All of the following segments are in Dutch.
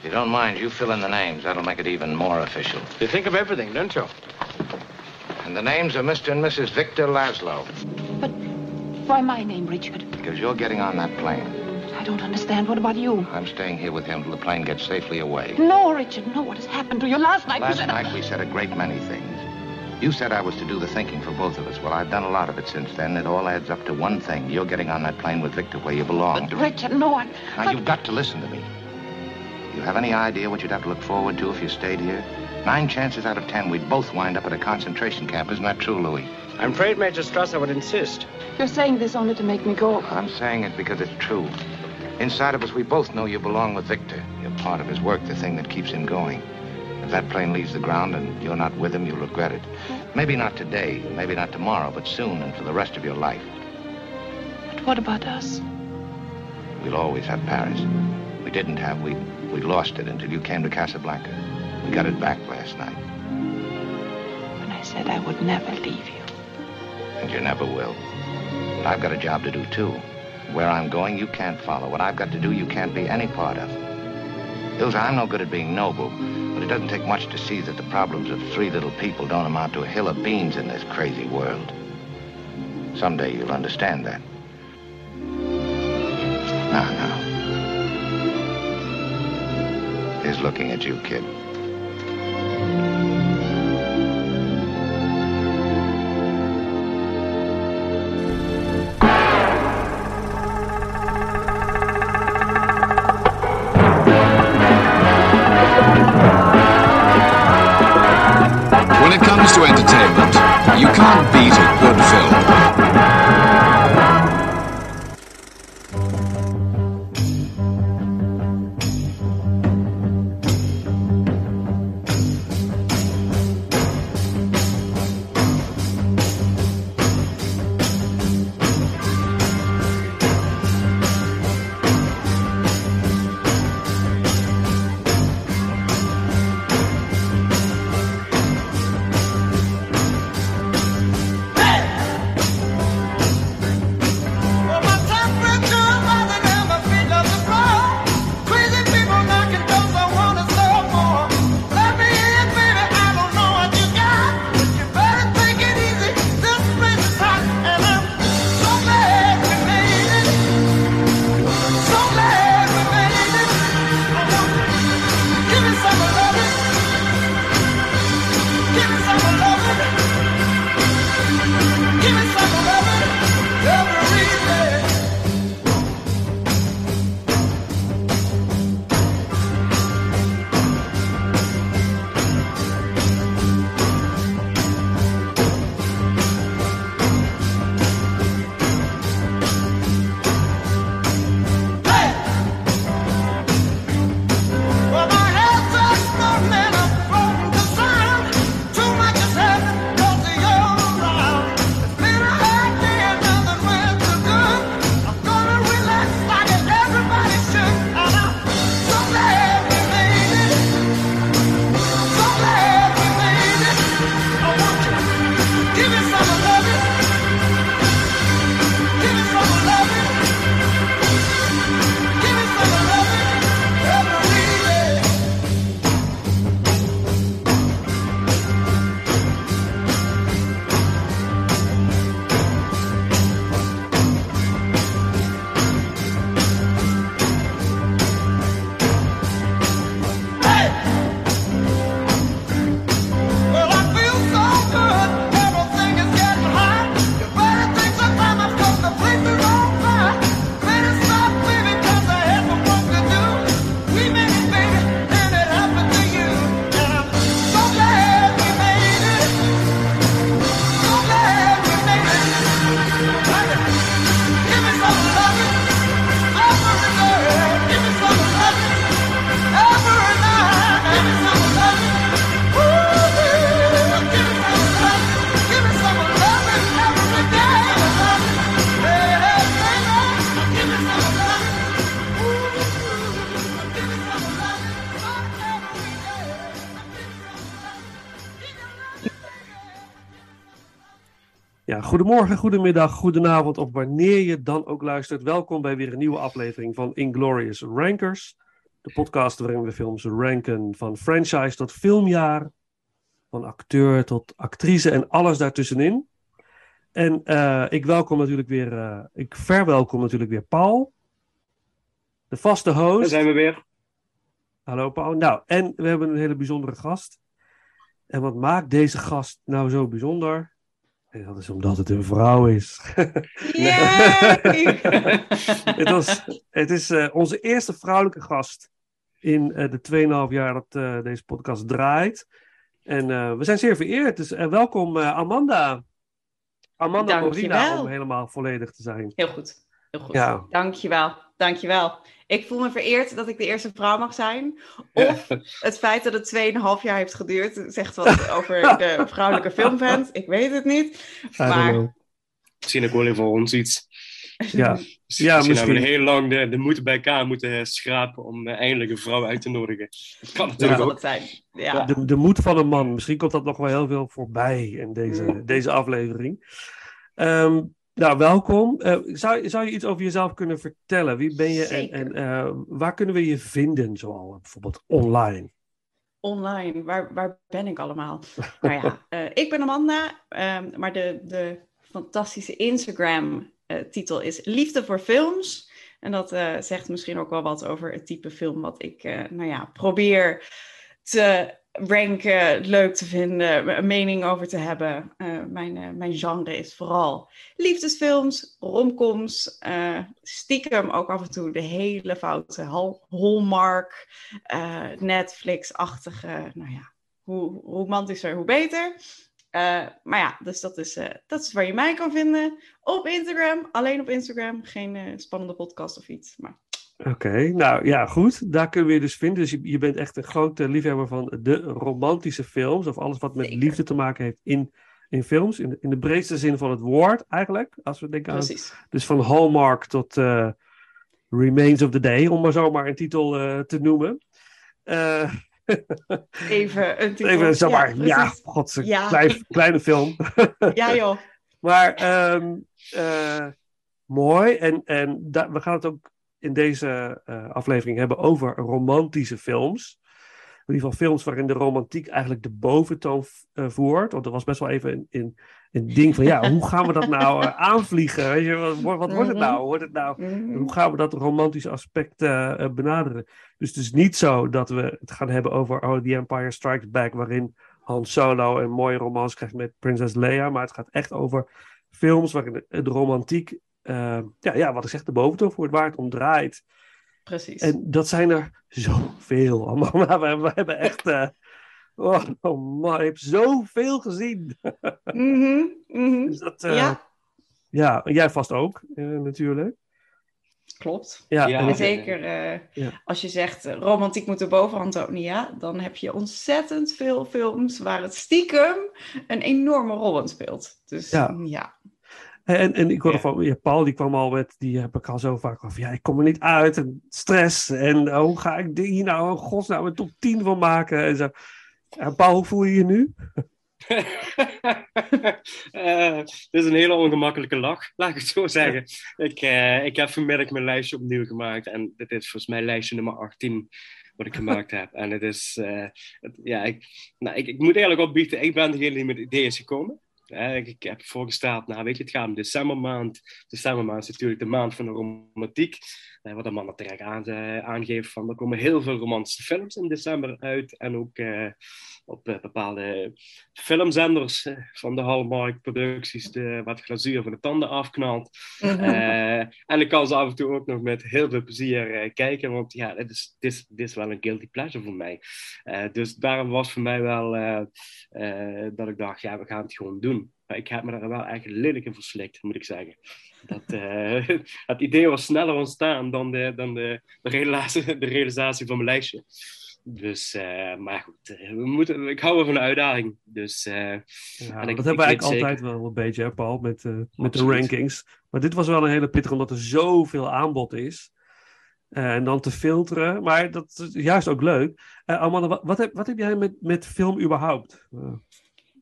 If you don't mind, you fill in the names. That'll make it even more official. You think of everything, don't you? And the names are Mr. and Mrs. Victor Laszlo. But why my name, Richard? Because you're getting on that plane. I don't understand. What about you? I'm staying here with him till the plane gets safely away. No, Richard, no. What has happened to you last night? Last you said... night we said a great many things. You said I was to do the thinking for both of us. Well, I've done a lot of it since then. It all adds up to one thing. You're getting on that plane with Victor where you belong. But, Richard, no, I... Now, but- you've got to listen to me. You have any idea what you'd have to look forward to if you stayed here? Nine chances out of ten, we'd both wind up at a concentration camp. Isn't that true, Louis? I'm afraid Major Strasser would insist. You're saying this only to make me go. I'm saying it because it's true. Inside of us, we both know you belong with Victor. You're part of his work, the thing that keeps him going. If that plane leaves the ground and you're not with him, you'll regret it. Maybe not today, maybe not tomorrow, but soon and for the rest of your life. But what about us? We'll always have Paris. We didn't have. We we lost it until you came to Casablanca. We got it back last night, When I said I would never leave you. and you never will. But I've got a job to do too. Where I'm going, you can't follow. What I've got to do, you can't be any part of. Ilsa, I'm no good at being noble, but it doesn't take much to see that the problems of three little people don't amount to a hill of beans in this crazy world. Someday you'll understand that. Now, now. He's looking at you, kid. When it comes to entertainment, you can't beat a good film. Goedemorgen, goedemiddag, goedenavond of wanneer je dan ook luistert. Welkom bij weer een nieuwe aflevering van Inglorious Rankers. De podcast waarin we films ranken van franchise tot filmjaar. Van acteur tot actrice en alles daartussenin. En eh, ik welkom natuurlijk weer, eh, ik verwelkom natuurlijk weer Paul. De vaste Daar host. zijn we weer. Hallo Paul. Nou, en we hebben een hele bijzondere gast. En wat maakt deze gast nou zo bijzonder? En dat is omdat het een vrouw is. Het, was, het is eh, onze eerste vrouwelijke gast in eh, de 2,5 jaar dat eh, deze podcast draait. En we zijn zeer vereerd. Dus welkom Amanda. Amanda Morina, om helemaal volledig te zijn. Heel goed. Heel goed. Ja. Dankjewel. Dankjewel. Ik voel me vereerd dat ik de eerste vrouw mag zijn. Of het feit dat het 2,5 jaar heeft geduurd zegt wat over de vrouwelijke filmfans. Ik weet het niet. Maar. Misschien ook wel even voor ons iets. Ja, Misschien, Ja, misschien hebben we heel lang de, de moed bij elkaar moeten schrapen om eh, eindelijk een vrouw uit te nodigen. Dat kan natuurlijk zal ook. het zijn. Ja. de, de moed van een man. Misschien komt dat nog wel heel veel voorbij in deze, Mm. deze aflevering. Ehm, nou, welkom. Eh, zou, zou je iets over jezelf kunnen vertellen? Wie ben je en, Zeker. en eh, waar kunnen we je vinden, zoal bijvoorbeeld online? Online, waar, waar ben ik allemaal? nou ja, eh, ik ben Amanda, ehm, maar de, de fantastische Instagram-titel is Liefde voor Films. En dat zegt misschien ook wel wat over het type film wat ik, nou ja, probeer te ranken, leuk te vinden, een mening over te hebben. Eh, mijn, eh, mijn genre is vooral liefdesfilms, romcoms, eh, stiekem ook af en toe de hele foute Hal- Hallmark, Netflix-achtige, nou ja, hoe romantischer, hoe beter. Maar ja, dus dat is, dat is waar je mij kan vinden. Op Instagram, alleen op Instagram. Geen spannende podcast of iets. Maar Oké, nou ja, goed. Daar kunnen we je dus vinden. Dus je, je bent echt een grote liefhebber van de romantische films. Of alles wat met Zeker. liefde te maken heeft in, in films. In de, in de breedste zin van het woord, eigenlijk. Als we denken aan precies. Dus van Hallmark tot eh, Remains of the Day, om maar zomaar een titel eh, te noemen. Eh, Even een titel. even zeg maar, ja, god, een Ja. Klein, kleine film. Ja, joh. maar ehm, eh, mooi. En, en we gaan het ook in deze eh, aflevering hebben over romantische films. In ieder geval films waarin de romantiek eigenlijk de boventoon eh, voert. Want er was best wel even een, een, een ding van, ja, hoe gaan we dat nou eh, aanvliegen? Weet je, wat, wordt- wat wordt het Mhm. nou? Wordt het nou Mhm. hoe gaan we dat romantische aspect benaderen? Dus het is niet zo dat we het gaan hebben over oh, The Empire Strikes Back, waarin Han Solo een mooie romance krijgt met Prinses Leia. Maar het gaat echt over films waarin de, de romantiek, eh, ja, ja, wat ik zeg, de boventoon voert, waar het om draait. Precies. En dat zijn er zoveel. allemaal. We, we hebben echt. eh, oh, oh man, ik heb zoveel gezien. Dus dat, eh, Ja, ja, jij vast ook, eh, natuurlijk. klopt. Ja, Ja. en zeker eh, Ja. als je zegt romantiek moet de bovenhand ja, dan heb je ontzettend veel films waar het stiekem een enorme rol in speelt. Dus Ja. ja. En, en ik hoorde van ja, Paul, die kwam al met, die heb ik al zo vaak over. Ja, ik kom er niet uit. En stress. En eh, hoe ga ik hier nou, godsnaam, een top 10 van maken? En zo. En Paul, hoe voel je je nu? Eh, dit is een hele ongemakkelijke lach, laat ik het zo zeggen. Ik, eh, ik heb vanmiddag mijn lijstje opnieuw gemaakt. En dit is volgens mij lijstje nummer 18 wat ik gemaakt heb. En het is, eh, het- ja, ik, nou, ik, ik moet eerlijk opbieden, ik ben degene die met ideeën is gekomen. Ik, heb voorgesteld, nou weet je, het gaat om decembermaand. Decembermaand is natuurlijk de maand van de romantiek. Eh, wat de mannen terecht aan, eh, aangeven van, er komen heel veel romantische films in december uit. En ook eh, op bepaalde filmzenders van de Hallmark producties, de, wat glazuur van de tanden afknalt. Mhm. En ik kan ze af en toe ook nog met heel veel plezier kijken, want ja, dit is, dit, is, dit is wel een guilty pleasure voor mij. Dus daarom was voor mij wel dat ik dacht, ja, we gaan het gewoon doen. Maar ik heb me daar wel echt lelijk in verslikt, moet ik zeggen. Dat, eh, het idee was sneller ontstaan dan de, dan de, de, realisatie, de realisatie van mijn lijstje. Dus, eh, maar goed, eh, we moeten, ik hou wel van een uitdaging. Dus, eh, Ja, dat ik- hebben ik we eigenlijk zeker- altijd wel een beetje, hè, Paul, met, met de rankings. Maar dit was wel een hele pittige, omdat er zoveel aanbod is. Eh, en dan te filteren. Maar dat is juist ook leuk. Eh Amanda, wat, wat, heb, wat heb jij met, met film überhaupt?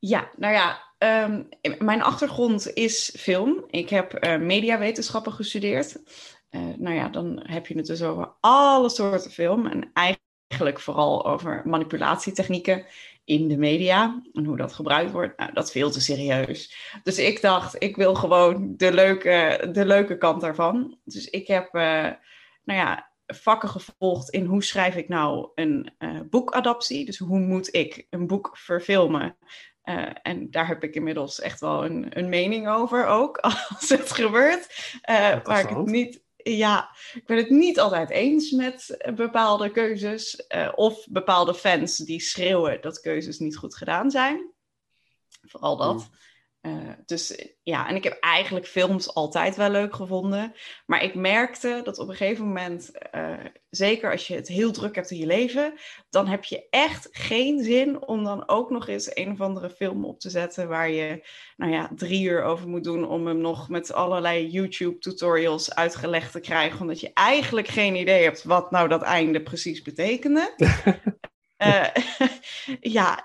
Ja, nou ja, ehm, mijn achtergrond is film. Ik heb eh, mediawetenschappen gestudeerd. eh, nou ja, dan heb je het dus over alle soorten film. En eigenlijk vooral over manipulatietechnieken in de media en hoe dat gebruikt wordt. Nou, dat is veel te serieus. Dus ik dacht, ik wil gewoon de leuke, de leuke kant daarvan. Dus ik heb, uh, nou ja, vakken gevolgd in hoe schrijf ik nou een boekadaptie. Dus hoe moet ik een boek verfilmen? Uh, en daar heb ik inmiddels echt wel een, een mening over ook, als het gebeurt. Uh, waar ik het niet ja, ik ben het niet altijd eens met bepaalde keuzes. Uh, of bepaalde fans die schreeuwen dat keuzes niet goed gedaan zijn. Vooral dat. Mm. Uh, dus ja, en ik heb eigenlijk films altijd wel leuk gevonden. Maar ik merkte dat op een gegeven moment, uh, zeker als je het heel druk hebt in je leven, dan heb je echt geen zin om dan ook nog eens een of andere film op te zetten waar je, nou ja, drie uur over moet doen om hem nog met allerlei YouTube-tutorials uitgelegd te krijgen, omdat je eigenlijk geen idee hebt wat nou dat einde precies betekende. Uh, ja,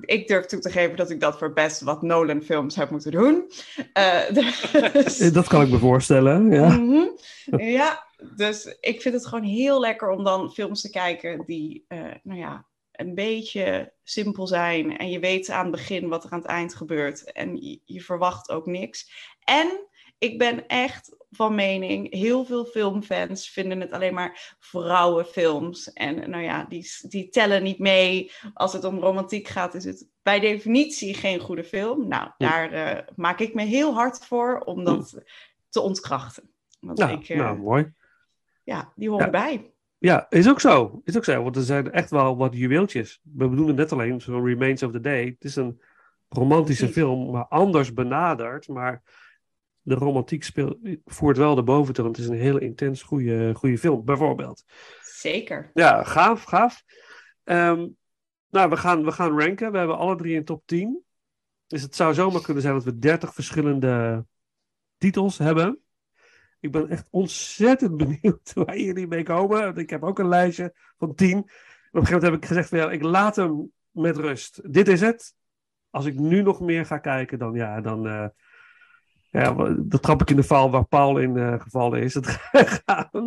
ik, durf toe te geven dat ik dat voor best wat Nolan-films heb moeten doen. Uh, dus... Dat kan ik me voorstellen, ja. Mm -hmm. Ja, dus ik vind het gewoon heel lekker om dan films te kijken die, uh, nou ja, een beetje simpel zijn. En je weet aan het begin wat er aan het eind gebeurt. En je, je verwacht ook niks. En ik ben echt van mening, heel veel filmfans vinden het alleen maar vrouwenfilms. En nou ja, die, die tellen niet mee. Als het om romantiek gaat, is het bij definitie geen goede film. Nou, daar uh, maak ik me heel hard voor om dat te ontkrachten. Want nou, ik, uh, nou, mooi. Ja, die horen Ja. bij. Ja, is ook zo. Is ook zo, want er zijn echt wel wat juweeltjes. We bedoelen net alleen zo'n Remains of the Day. Het is een romantische film, maar anders benaderd. Maar de romantiek speelt, voert wel de boventoon. Het is een hele intens goede, goede film, bijvoorbeeld. Zeker. Ja, gaaf, gaaf. Ehm, nou, we gaan, we gaan ranken. We hebben alle drie een top 10. Dus het zou zomaar kunnen zijn dat we 30 verschillende titels hebben. Ik ben echt ontzettend benieuwd waar jullie mee komen. Ik heb ook een lijstje van 10. Op een gegeven moment heb ik gezegd: van, ja, ik laat hem met rust. Dit is het. Als ik nu nog meer ga kijken, dan ja, dan. eh, ja, dan trap ik in de val waar Paul in eh, gevallen is. Dat,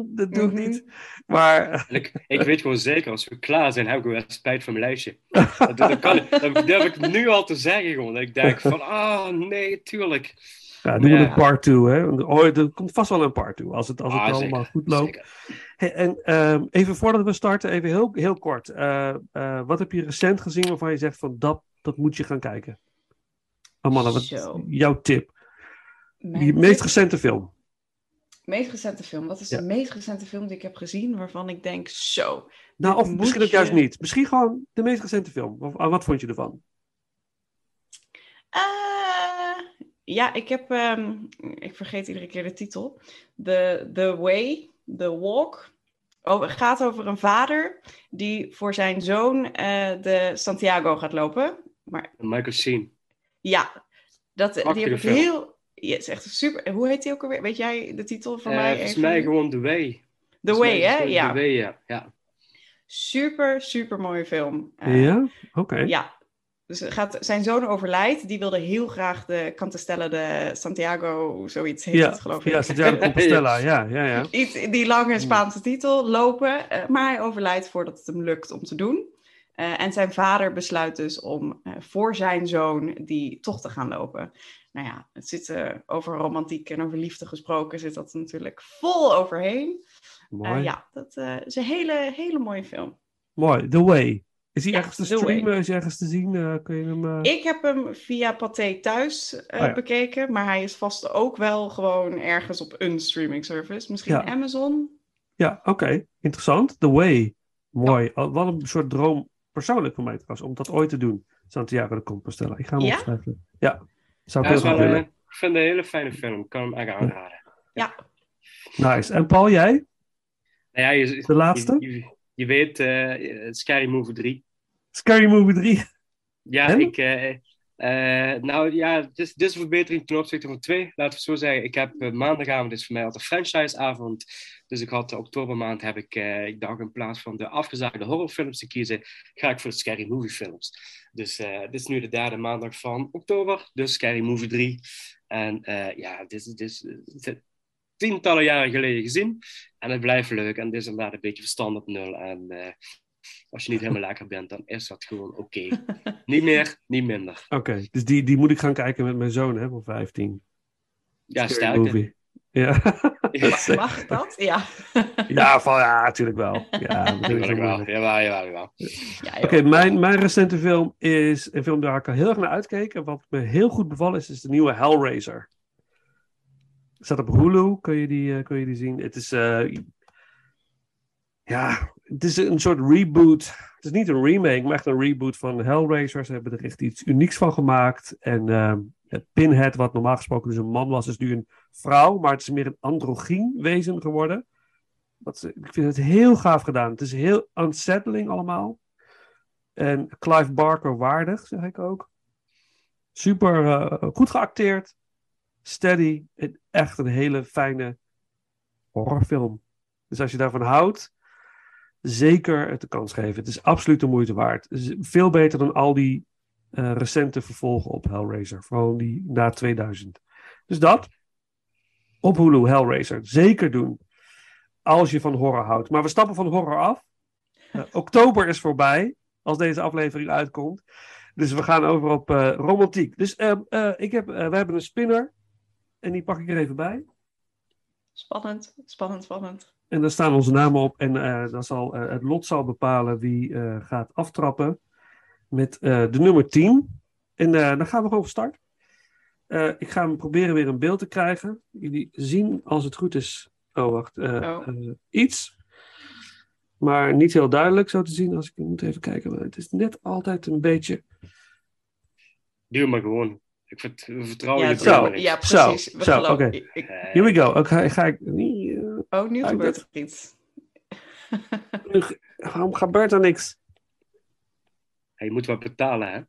dat doe ik Mhm. niet. Maar ik, ik weet gewoon zeker, als we klaar zijn, heb ik wel spijt van mijn lijstje. Dat, dat, kan, dat durf ik nu al te zeggen gewoon. Dat ik denk van, ah nee, tuurlijk. Ja, doen we Ja. een part 2, hè? Oh, er komt vast wel een part 2 als het, als het Ah, allemaal zeker, goed loopt. Hey, en ehm, even voordat we starten, even heel, heel kort. Eh, eh, wat heb je recent gezien waarvan je zegt van dat, dat moet je gaan kijken? Amanda, wat jouw tip? Mijn Je meest recente film. meest recente film. Wat is Ja. de meest recente film die ik heb gezien waarvan ik denk, zo. Nou, of moet misschien ook juist je- niet. Misschien gewoon de meest recente film. Wat, wat vond je ervan? Eh, ja, ik heb, ehm, ik vergeet iedere keer de titel. The, the Way, The Walk. Oh, het gaat over een vader die voor zijn zoon eh, de Santiago gaat lopen. Maar Michael Sheen. ja, dat, die heb ik film. heel... Ja, het is echt super. Hoe heet die ook alweer? Weet jij de titel van Eh, mij? volgens even? mij gewoon The Way. The Way, hè? Ja. The Way, ja. ja. Super, super mooie film. Eh, ja? Oké. Ja. Dus gaat, zijn zoon overlijdt. Die wilde heel graag de Cantestella de Santiago, zoiets heet Ja, het geloof ik. ja, Santiago de Compostela. Ja, ja, ja. Iets, die lange Spaanse titel lopen. eh, maar hij overlijdt voordat het hem lukt om te doen. Eh, en zijn vader besluit dus om eh, voor zijn zoon die toch te gaan lopen. Nou ja, het zit eh, over romantiek en over liefde gesproken, zit dat natuurlijk vol overheen. Mooi. Eh, ja, dat eh, is een hele, hele mooie film. Mooi. The Way. Is hij Ja, ergens te Way. streamen? Is hij ergens te zien? Kun je hem... Ik heb hem via Pathé thuis Oh ja. bekeken, maar hij is vast ook wel gewoon ergens op een streaming service. Misschien Ja. Amazon. Ja, oké. Interessant. The Way. Mooi. Wat een soort droom persoonlijk voor mij trouwens, om dat ooit te doen. Santiago de Compostela. Ik ga hem Ja? opschrijven. Ja. Zou ik Ja, wel, ik vind het een hele fijne film. Ik kan hem echt aanraden. Nice. En Paul, jij? Nou ja, je, De laatste? Je, je, je weet, eh Scary Movie 3. Scary Movie 3. Ja, En? ik... eh, eh, nou ja, dit is, dit is een verbetering ten opzichte van twee. Laten we het zo zeggen. Ik heb maandagavond is voor mij altijd franchiseavond. Dus ik had de oktobermaand heb ik, eh, ik dacht in plaats van de afgezaagde horrorfilms te kiezen, ga ik voor de Scary Movie films. Dus eh, dit is nu de derde maandag van oktober, dus Scary Movie 3. En eh, ja, dit is, dit is, dit- tientallen jaren geleden gezien. En het blijft leuk. En het is inderdaad een beetje verstand op nul. En eh, als je niet helemaal lekker bent, dan is dat gewoon oké. niet meer, niet minder. Oké, dus die, die moet ik gaan kijken met mijn zoon, hè, van 15. Ja, movie. Ja. Ja, Mag dat? Ja. ja, van, ja, natuurlijk wel. Ja, natuurlijk wel. jawel, jawel, jawel, jawel. ja joh. Oké, mijn, mijn recente film is een film waar ik al heel erg naar uitkeek. En wat me heel goed bevallen is, is de nieuwe Hellraiser. Staat op Hulu, kun je die, eh, kun je die zien. Het is, eh, ja, het is een soort reboot. Het is niet een remake, maar echt een reboot van Hellraiser. Ze hebben er echt iets unieks van gemaakt. En het Pinhead, wat normaal gesproken dus een man was, is nu een vrouw. Maar het is meer een androgyn wezen geworden. Dat, ik vind het heel gaaf gedaan. Het is heel unsettling allemaal. En Clive Barker waardig, zeg ik ook. Super eh, goed geacteerd. Steady. Echt een hele fijne horrorfilm. Dus als je daarvan houdt, zeker het de kans geven. Het is absoluut de moeite waard. Veel beter dan al die eh, recente vervolgen op Hellraiser. Vooral die na 2000. Dus dat. Op Hulu, Hellraiser. Zeker doen. Als je van horror houdt. Maar we stappen van horror af. Eh, oktober is voorbij. Als deze aflevering uitkomt. Dus we gaan over op eh, romantiek. Dus eh, eh, ik heb, we hebben een spinner. En die pak ik er even bij. Spannend, spannend, spannend. En daar staan onze namen op. En dan zal, het lot zal bepalen wie gaat aftrappen. Met de nummer 10. En dan gaan we gewoon van start. Eh, ik ga hem proberen weer een beeld te krijgen. Jullie zien als het goed is. Oh, wacht. eh, Oh. eh, iets. Maar niet heel duidelijk zo te zien. Als ik moet even kijken. Maar het is net altijd een beetje. Doe maar gewoon. Ik vert- we vertrouwen Ja, je zo. zo. ja Zo, precies. We zo, geloven- oké. Here we go. Oké, ga ik. oh, nu gebeurt er iets. waarom gebeurt er niks? Je moet wat betalen, hè?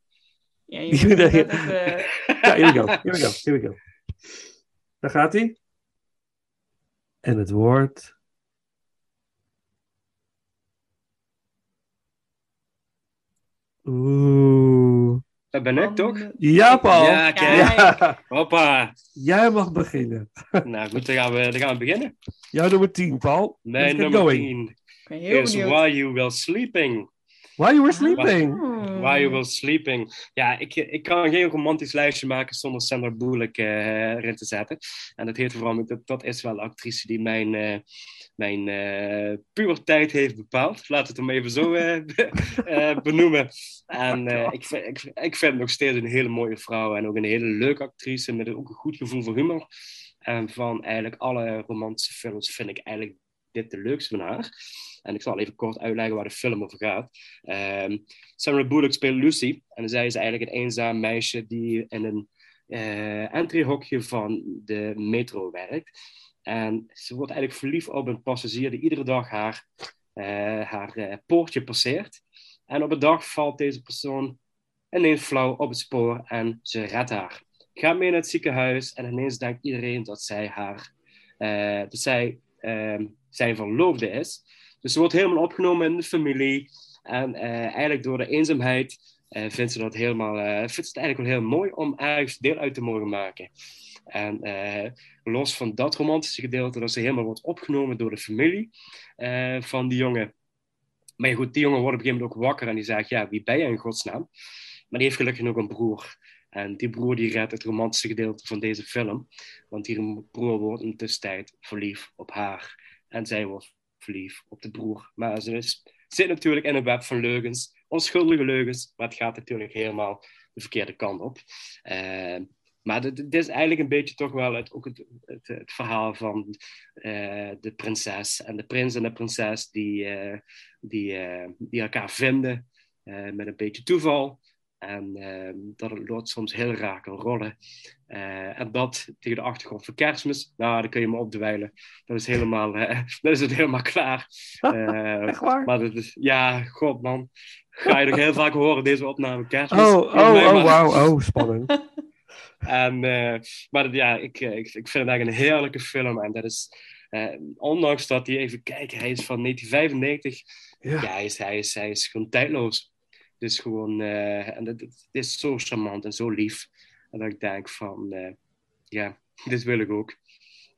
Ja, je moet net even- Ja, here we go. Here we go. Here we go. Daar gaat hij. En het woord. Oeh. Dat ben ik toch? Ja, Paul. Ja, kijk. Ja. Hoppa. Jij mag beginnen. Nou goed, dan gaan we, dan gaan we beginnen. Jouw nummer 10, Paul. Mijn nummer going. 10 Ik ben heel is benieuwd. While You Were Sleeping. While you were sleeping. While You Were Sleeping. Ja, ik, ik kan geen romantisch lijstje maken zonder Sandra Bullock eh, erin te zetten. En dat heet vooral, dat, dat is wel de actrice die mijn, eh mijn eh puberteit heeft bepaald. Laat het hem even zo benoemen. En ik, vind- ik, ik vind het nog steeds een hele mooie vrouw en ook een hele leuke actrice met ook een goed gevoel voor humor. En van eigenlijk alle romantische films vind ik eigenlijk dit de leukste van haar. En ik zal even kort uitleggen waar de film over gaat. Ehm Sandra Bullock speelt Lucy. En zij is eigenlijk een eenzaam meisje die in een eh entryhokje van de metro werkt. En ze wordt eigenlijk verliefd op een passagier die iedere dag haar, eh, haar eh, poortje passeert. En op een dag valt deze persoon ineens flauw op het spoor en ze redt haar. Gaat mee naar het ziekenhuis en ineens denkt iedereen dat zij haar, dat zij ehm, zijn verloofde is. Dus ze wordt helemaal opgenomen in de familie. En eh, eigenlijk door de eenzaamheid eh, vindt ze dat helemaal, eh, vindt het eigenlijk wel heel mooi om ergens deel uit te mogen maken. En los van dat romantische gedeelte, dat ze helemaal wordt opgenomen door de familie van die jongen. Maar goed, die jongen wordt op een gegeven moment ook wakker en die zegt, ja, wie ben jij in godsnaam? Maar die heeft gelukkig nog een broer. En die broer die redt het romantische gedeelte van deze film. Want die broer wordt in de tussentijd verliefd op haar. En zij wordt verliefd op de broer. Maar ze zit natuurlijk in een web van leugens. Onschuldige leugens. Maar het gaat natuurlijk helemaal de verkeerde kant op. Eh, maar dit, is eigenlijk een beetje toch wel het, ook het, het, verhaal van eh, de prinses en de prins en de prinses die, eh, die, die elkaar vinden met een beetje toeval. En eh, dat het lot soms heel raar kan rollen. Eh, en dat tegen de achtergrond van kerstmis, nou, dan kun je me opdwijlen. Dat is helemaal, eh, dat is het helemaal klaar. Eh, Echt waar? maar dat is, ja, god man. Ga je nog heel vaak horen, deze opname kerstmis. Oh, oh, oh, wauw. Oh, spannend. en, maar ja, ik, ik, ik vind het eigenlijk een heerlijke film. En dat is, ondanks dat hij, even kijken, hij is van 1995. Ja. Ja, hij, is, hij, is, hij is gewoon tijdloos. Dus gewoon, eh, en het, het is zo charmant en zo lief. En dat ik denk van, eh, ja, dit wil ik ook.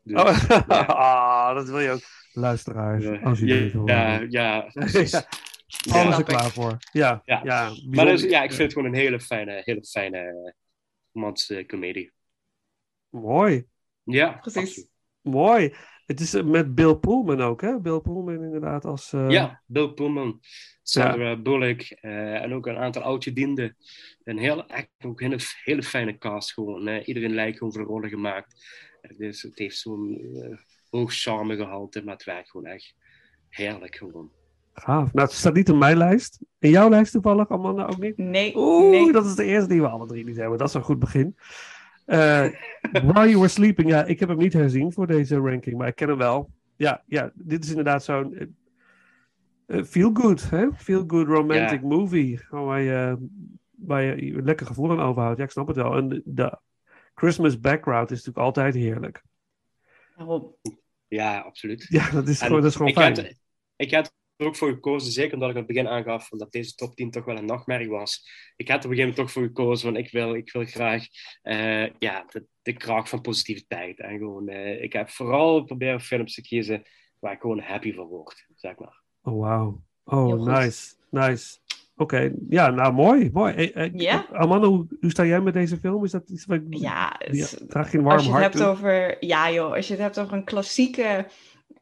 Dus, Oh, ja. ah, dat wil je ook. Luisteraars, Ja, als jullie dit horen. ja, ja, precies. Ja, Ja. Alles er klaar voor. Ja, ja. Ja. Maar dus, ja, ik vind het gewoon een hele fijne, hele fijne romantische comedie. Mooi, Ja, Precies. absoluut. mooi. Het is eh, met Bill Pullman ook, hè? Bill Pullman inderdaad als... eh, Ja, Bill Pullman, Sandra Bullock eh, en ook een aantal oud-gedienden. Een heel, echt ook een hele, hele fijne cast gewoon. eh. iedereen lijkt gewoon voor rollen gemaakt. Het, is, het heeft zo'n hoog charme gehalte, maar het werkt gewoon echt heerlijk gewoon. Gaaf. Nou, het staat niet op mijn lijst. In jouw lijst toevallig, Amanda, ook niet? Nee, Oeh, nee. dat is de eerste die we alle drie niet hebben. Dat is een goed begin. Eh, While You Were Sleeping, ja, ik heb hem niet herzien voor deze ranking, maar ik ken hem wel. Ja, ja dit is inderdaad zo'n eh, eh, feel good, hè? Feel good romantic movie. Waar je, waar je je lekker gevoel aan overhoudt. Ja, ik snap het wel. En de, de Christmas background is natuurlijk altijd heerlijk. Ja, absoluut. Ja, dat is En gewoon, dat is gewoon ik fijn. Had, ik had ook voor gekozen, zeker omdat ik aan het begin aangaf dat deze top 10 toch wel een nachtmerrie was. Ik had er op een gegeven moment toch voor gekozen, want ik wil, ik wil graag eh, ja, de, de kracht van positiviteit. En gewoon, eh, ik heb vooral proberen films te kiezen waar ik gewoon happy van word, zeg maar. Oh, wauw. Oh, Heel goed. nice. Nice. Oké, ja, nou mooi. mooi. Eh, eh? Amanda, hoe, hoe sta jij met deze film? Is dat iets wat Ja, het is- Ja, draag je een warm als je het hart hebt toe? over, ja joh, als je het hebt over een klassieke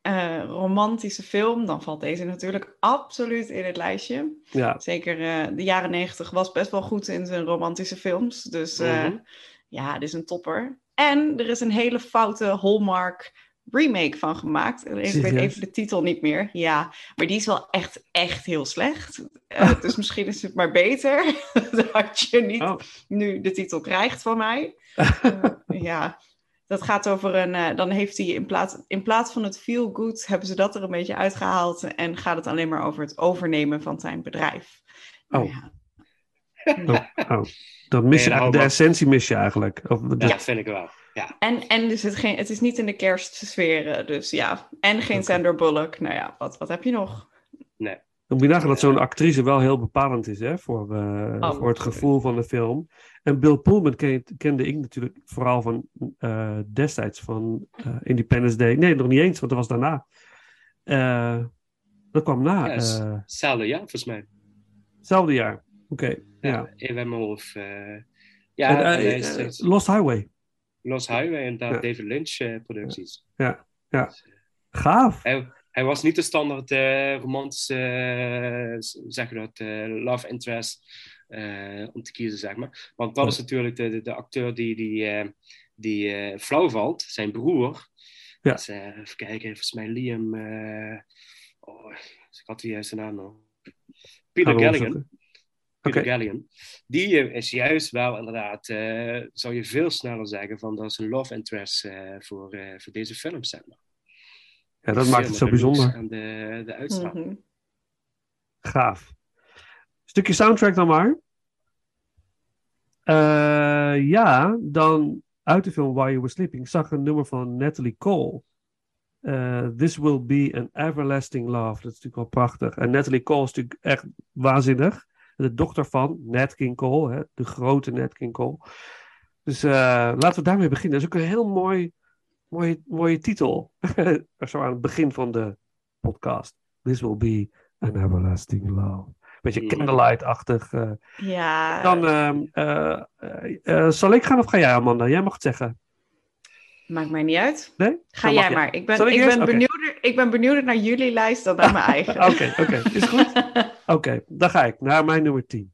eh, romantische film, dan valt deze natuurlijk absoluut in het lijstje. Ja, Zeker eh, de jaren negentig was best wel goed in zijn romantische films. Dus eh, Mhm. ja, dit is een topper. En er is een hele foute Hallmark remake van gemaakt. Ik weet even de titel niet meer. Ja, maar die is wel echt, echt heel slecht. Dus misschien is het maar beter dat je niet Oh. nu de titel krijgt van mij. Ja, dat gaat over een. eh, dan heeft hij in plaats, in plaats van het feel good, hebben ze dat er een beetje uitgehaald. En gaat het alleen maar over het overnemen van zijn bedrijf. Nou Oh. ja. oh, oh. Dan mis je Nee, de Hallmark. essentie mis je eigenlijk. Of, de- Ja, vind ik wel. Ja, En, en dus het, geen, het is niet in de kerstsferen, dus ja. En geen. Sandra Bullock. Nou ja, wat, wat heb je nog? Dan moet je nagaan dat zo'n actrice wel heel bepalend is hè, voor, eh, Oh. voor het gevoel van de film. En Bill Pullman ken- kende ik natuurlijk vooral van eh, destijds van eh, Independence Day. Nee, nog niet eens, want dat was daarna. Dat kwam na. Ja, hetzelfde jaar volgens mij. hetzelfde jaar. Oké. ja. Ja, even in mijn hoofd. ja, En, echt Lost Highway. Lost Highway en daar Ja. David Lynch producties. Gaaf. Hij, hij was niet de standaard eh, romantische, eh, zeg dat, eh, love interest om te kiezen, zeg maar. Want dat is natuurlijk de, de, de acteur die, die, die flauw valt, zijn broer. Ja. Eh, even kijken, volgens mij Liam, oh, ik had die juiste naam nog. Peter opzoeken. Peter. Galligan. Die is juist wel inderdaad, zou je veel sneller zeggen van dat is een love interest voor, voor deze film, zeg maar. Ja, dat maakt het zo bijzonder. En de, de uitstraling. Mhm. Gaaf. Stukje soundtrack dan maar. Eh, ja, dan uit de film While You Were Sleeping zag ik een nummer van Natalie Cole. Eh, This Will Be an Everlasting Love. Dat is natuurlijk wel prachtig. En Natalie Cole is natuurlijk echt waanzinnig. De dochter van Nat King Cole, hè, de grote Nat King Cole. Dus eh, laten we daarmee beginnen. Dat is ook een heel mooi, mooie, mooie titel. Zo aan het begin van de podcast. This Will Be an Everlasting Love. Beetje Mm. candlelight-achtig. eh. Ja, Dan ehm, eh, eh, zal ik gaan of ga jij, Amanda? Jij mag het zeggen. maakt mij niet uit. Nee? Ga jij jij. maar. Ik ben, ik ben benieuwder, ik ben benieuwder naar jullie lijst dan naar mijn eigen. Oké, oké. Is goed? Oké, dan ga ik naar mijn nummer 10.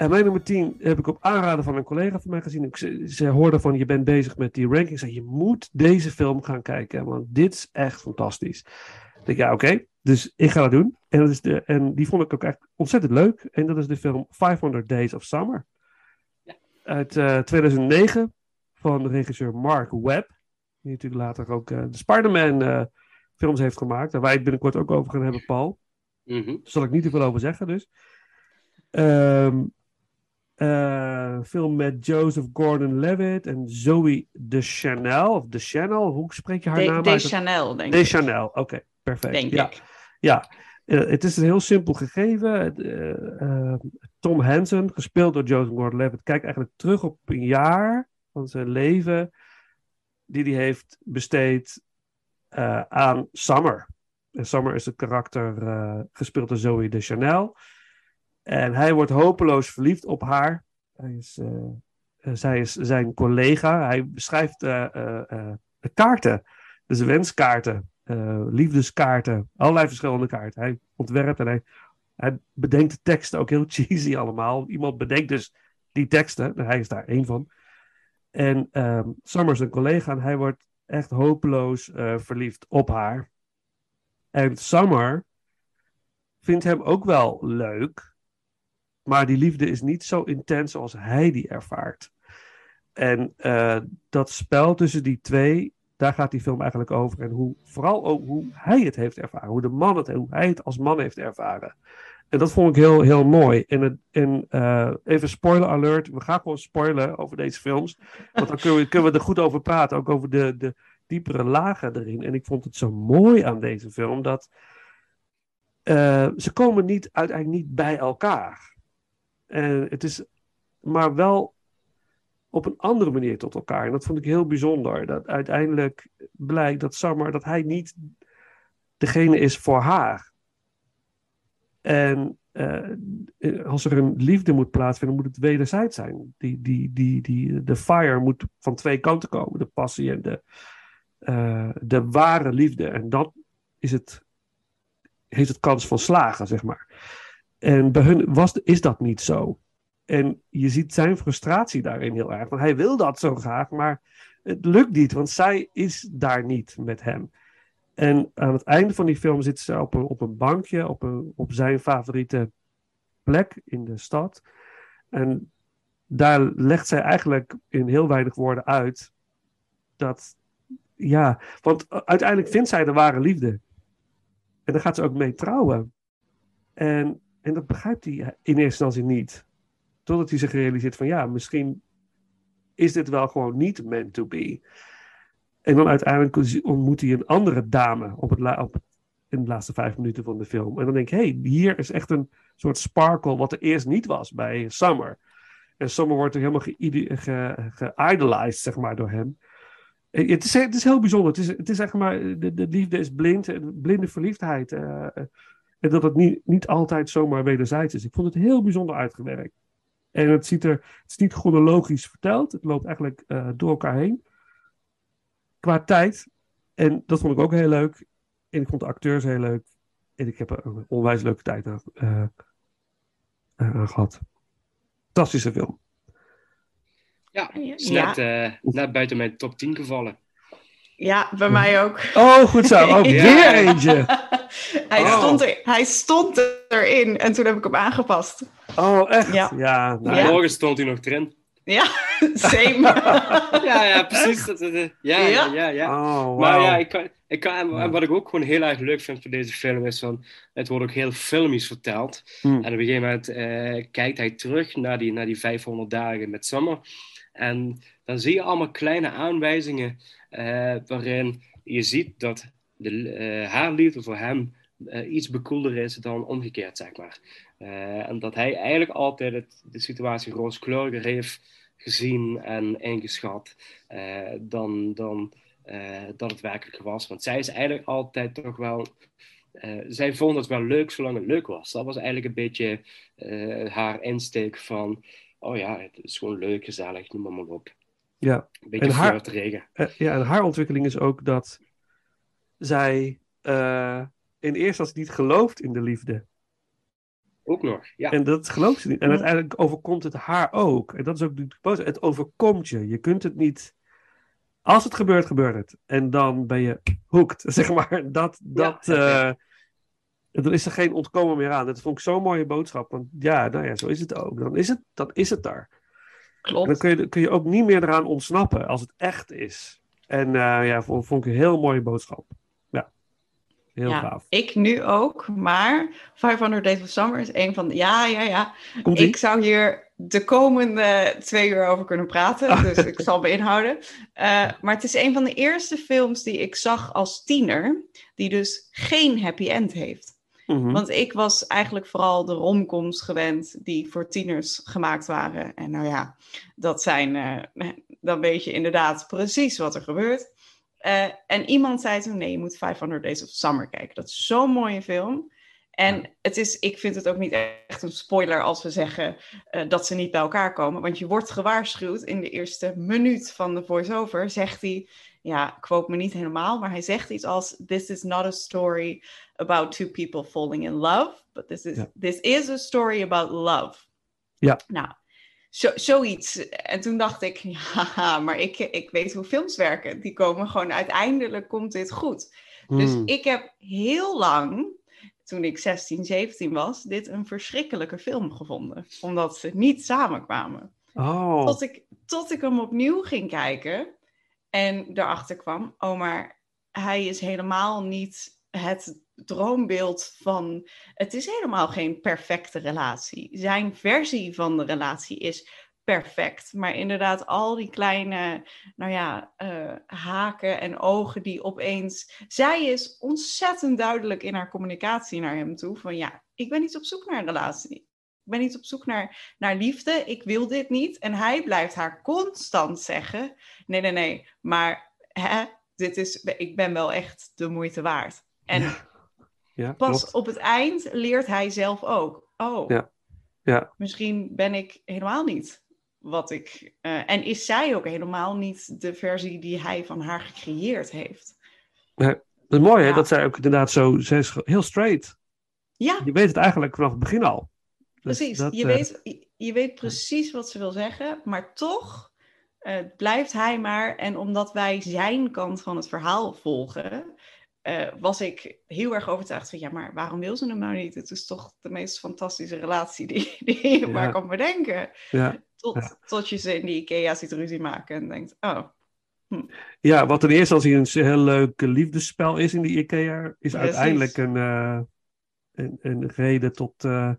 En mijn nummer 10 heb ik op aanraden van een collega van mij gezien. Ik, ze, ze hoorde van je bent bezig met die ranking. Ik zei je moet deze film gaan kijken. Want dit is echt fantastisch. Ik denk ja oké. Dus ik ga dat doen. En, dat is de, en die vond ik ook echt ontzettend leuk. En dat is de film 500 Days of Summer. Uit eh, 2009 van de regisseur Mark Webb. Die natuurlijk later ook eh, de Spider-Man eh, films heeft gemaakt. Daar wij het binnenkort ook over gaan hebben, Paul. Mhm. Daar zal ik niet te veel over zeggen, dus. Ehm eh, film met Joseph Gordon-Levitt en Zoe Deschanel. Of Deschanel, hoe spreek je haar De, naam de uit? Chanel, denk ik. Deschanel, oké, perfect. Denk ja. ik. Ja, Eh, het is een heel simpel gegeven. Eh, Tom Hansen, gespeeld door Joseph Gordon-Levitt, kijkt eigenlijk terug op een jaar van zijn leven die hij heeft besteed aan Summer. En Summer is het karakter gespeeld door Zoe Deschanel. En hij wordt hopeloos verliefd op haar. Hij is, eh, eh, zij is zijn collega. Hij beschrijft de kaarten, dus wenskaarten, liefdeskaarten, allerlei verschillende kaarten. Hij ontwerpt en hij, bedenkt de teksten ook heel cheesy allemaal. Iemand bedenkt dus die teksten, en hij is daar één van. En ehm Summer is een collega en hij wordt echt hopeloos verliefd op haar. En Summer vindt hem ook wel leuk, maar die liefde is niet zo intens als hij die ervaart. En eh, dat spel tussen die twee, daar gaat die film eigenlijk over. En hoe, vooral ook hoe hij het heeft ervaren, hoe de man het, hoe hij het als man heeft ervaren. En dat vond ik heel, heel mooi. En, het, eh, even spoiler alert, we gaan gewoon spoilen over deze films. Want dan kunnen we, kunnen we er goed over praten, ook over de, de diepere lagen erin. En ik vond het zo mooi aan deze film dat eh, ze komen niet, uiteindelijk niet bij elkaar. En het is maar wel op een andere manier tot elkaar. En dat vond ik heel bijzonder. Dat uiteindelijk blijkt dat dat hij niet degene is voor haar. En eh, als er een liefde moet plaatsvinden, moet het wederzijds zijn. Die, die, die, die, de fire moet van twee kanten komen. De passie en de, eh, de ware liefde. En dat is het, heeft het kans van slagen, zeg maar. En bij hun was, is dat niet zo. En je ziet zijn frustratie daarin heel erg. Want hij wil dat zo graag, maar het lukt niet, want zij is daar niet met hem. En aan het einde van die film zit ze op een, op een bankje, op, op zijn favoriete plek in de stad. En daar legt zij eigenlijk in heel weinig woorden uit dat, ja, want uiteindelijk vindt zij de ware liefde. En daar gaat ze ook mee trouwen. En, en dat begrijpt hij in eerste instantie niet. Totdat hij zich realiseert van ja, misschien is dit wel gewoon niet meant to be. En dan uiteindelijk ontmoet hij een andere dame op het op, in de laatste vijf minuten van de film. En dan denk ik, hey, hier is echt een soort sparkle wat er eerst niet was bij Summer. En Summer wordt er helemaal ge-idolized, ge zeg maar, door hem. Het is, is heel bijzonder. Het is, het is zeg maar, de, de liefde is blind, blinde verliefdheid. Uh, en dat het niet, niet altijd zomaar wederzijds is. Ik vond het heel bijzonder uitgewerkt. En het, ziet er, het is niet chronologisch verteld. Het loopt eigenlijk uh, door elkaar heen. Qua tijd. En dat vond ik ook heel leuk. En ik vond de acteurs heel leuk. En ik heb er een onwijs leuke tijd aan, uh, aan gehad. Fantastische film. Ja, is net, ja. Uh, net buiten mijn top 10 gevallen. Ja, bij mij ook. Oh, goed zo. Ook ja. weer eentje. Hij, oh. stond er, hij stond erin en toen heb ik hem aangepast. Oh, echt? Ja. ja, nou, ja. Morgen stond hij nog erin. Ja, same. ja, ja, precies. Ja, ja, ja. ja. Oh, wow. Maar ja, ik kan, ik kan, en wat ik ook gewoon heel erg leuk vind van deze film is van, het wordt ook heel filmisch verteld. Hmm. En op een gegeven moment uh, kijkt hij terug naar die, naar die 500 dagen met Summer. En dan zie je allemaal kleine aanwijzingen uh, waarin je ziet dat de, uh, haar liefde voor hem uh, iets bekoelder is dan omgekeerd, zeg maar. en dat hij eigenlijk altijd het, de situatie rooskleuriger heeft gezien en ingeschat dan, dan dat het werkelijk was. Want zij is eigenlijk altijd toch wel... zij vond het wel leuk zolang het leuk was. Dat was eigenlijk een beetje haar insteek van... Oh ja, het is gewoon leuk, gezellig, noem maar, maar op. Ja. Een beetje en haar, uh, ja, en haar ontwikkeling is ook dat zij uh, in eerste instantie niet gelooft in de liefde. Ook nog, ja. En dat gelooft ze niet. En Ja. uiteindelijk overkomt het haar ook. En dat is ook de boodschap. Het overkomt je. Je kunt het niet. Als het gebeurt, gebeurt het. En dan ben je hooked, zeg maar. Dat, dat, Ja, eh, dan is er geen ontkomen meer aan. Dat vond ik zo'n mooie boodschap. Want ja, nou ja, zo is het ook. Dan is het, dan is het daar. En dan Klopt. kun je, kun je ook niet meer eraan ontsnappen als het echt is. En eh, ja, vond, vond ik een heel mooie boodschap. Ja, heel Ja, gaaf. ik nu ook, maar 500 Days of Summer is een van de... Ja, ja, ja. Komt? Ik zou hier de komende twee uur over kunnen praten, dus ik zal me inhouden. Eh, maar het is een van de eerste films die ik zag als tiener, die dus geen happy end heeft. Mhm. Want ik was eigenlijk vooral de romcoms gewend die voor tieners gemaakt waren. En nou ja, dat zijn, eh, dan weet je inderdaad precies wat er gebeurt. Eh, en iemand zei toen, nee, je moet 500 Days of Summer kijken. Dat is zo'n mooie film. En het is, ik vind het ook niet echt een spoiler als we zeggen eh, dat ze niet bij elkaar komen. Want je wordt gewaarschuwd in de eerste minuut van de voice-over, zegt hij, ja, quote me niet helemaal, maar hij zegt iets als, this is not a story about two people falling in love, but this is, Ja. this is a story about love. Ja. Nou, zo, zoiets. En toen dacht ik, ja, maar ik, ik weet hoe films werken. Die komen gewoon, uiteindelijk komt dit goed. Dus Hmm. ik heb heel lang, toen ik 16, 17 was, dit een verschrikkelijke film gevonden. Omdat ze niet samenkwamen. Oh, Tot, ik, tot ik hem opnieuw ging kijken en erachter kwam, oh maar hij is helemaal niet het droombeeld van, het is helemaal geen perfecte relatie. Zijn versie van de relatie is perfect, maar inderdaad al die kleine, nou ja, eh, haken en ogen die opeens, zij is ontzettend duidelijk in haar communicatie naar hem toe, van ja, ik ben niet op zoek naar een relatie. Ik ben niet op zoek naar, naar liefde. Ik wil dit niet. En hij blijft haar constant zeggen: Nee, nee, nee. Maar hè, dit is, ik ben wel echt de moeite waard. En pas klopt. op het eind leert hij zelf ook: Oh, Ja. Ja. misschien ben ik helemaal niet wat ik. eh, en is zij ook helemaal niet de versie die hij van haar gecreëerd heeft? Dat is mooi, hè? Ja. Dat zij ook inderdaad zo... Ze is heel straight. Ja, Je weet het eigenlijk vanaf het begin al. Dus Precies, dat, je, eh, weet, je, je weet precies wat ze wil zeggen, maar toch eh, blijft hij maar. En omdat wij zijn kant van het verhaal volgen, eh, was ik heel erg overtuigd van ja, maar waarom wil ze hem nou niet? Het is toch de meest fantastische relatie die, die je Ja. maar kan bedenken. Ja. Tot, Ja. tot je ze in die IKEA ziet ruzie maken en denkt, oh, Ja, wat in eerste instantie een heel leuk liefdesspel is in die IKEA, is Precies. uiteindelijk een, eh, een, een reden tot eh,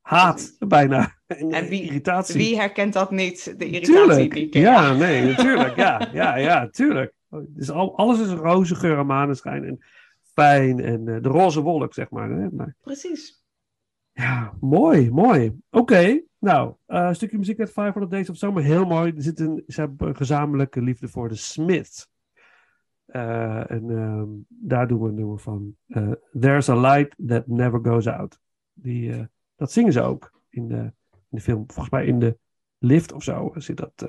haat bijna. En, En wie- irritatie. wie herkent dat niet, de irritatie Tuurlijk. in IKEA? Ja, nee, natuurlijk. Ja, ja, ja, tuurlijk. Dus al, alles is roze geur en maneschijn en fijn en eh, de roze wolk, zeg maar. Hè? maar Precies. ja, mooi, mooi. Oké, nou, eh, een stukje muziek uit 500 Days of Summer, heel mooi. Er zit een, ze hebben een gezamenlijke liefde voor de Smiths. Eh, en ehm, daar doen we een nummer van. There's a light that never goes out. Die, dat zingen ze ook in de, in de film. Volgens mij in de lift of zo zit dat.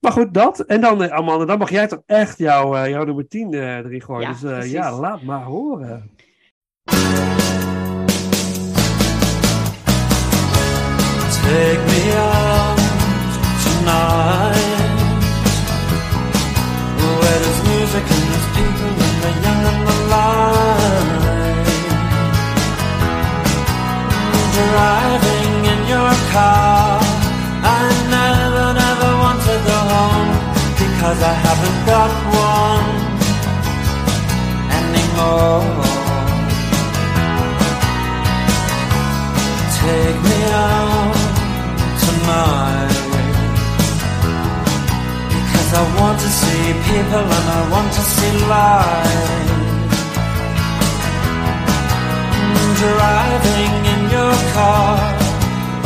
Maar goed, dat. En dan, eh, Amanda, dan mag jij toch echt jouw, eh, jouw nummer 10 eh, erin gooien. Ja, dus ja, laat maar horen. See people and I want to see life Driving in your car.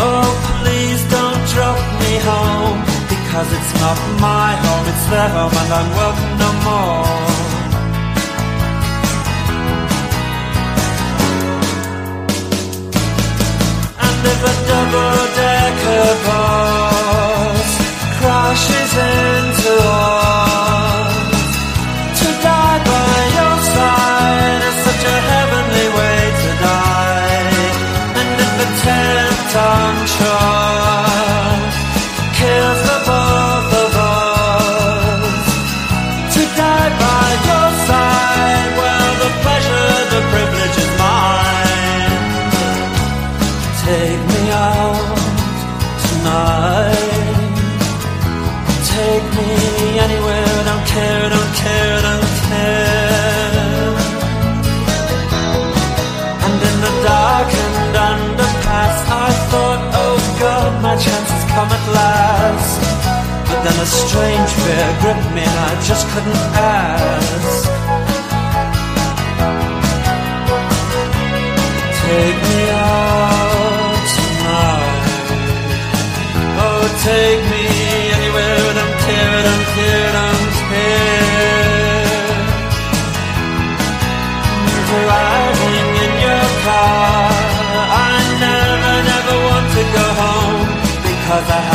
Oh please don't drop me home Because it's not my home, it's their home and I'm welcome no more. And if a double-decker bus crashes into us, and tongue my chance has come at last. But then a strange fear gripped me and I just couldn't ask. Take me out tonight. Oh, take me I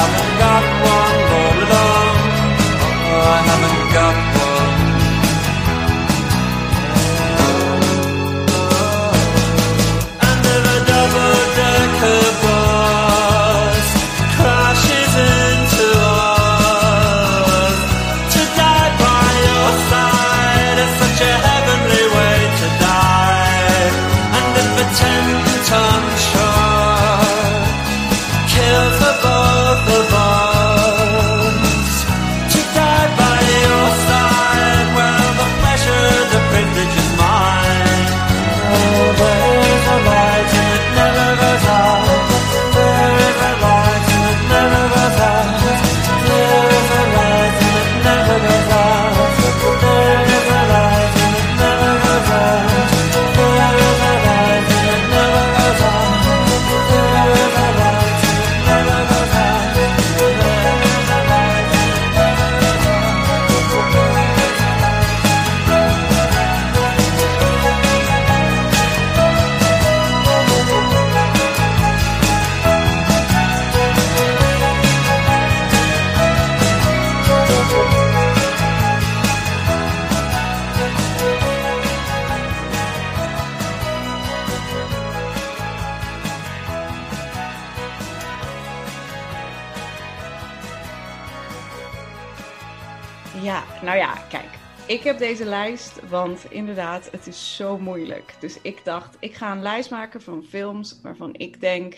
want inderdaad, het is zo moeilijk. Dus ik dacht, ik ga een lijst maken van films waarvan ik denk,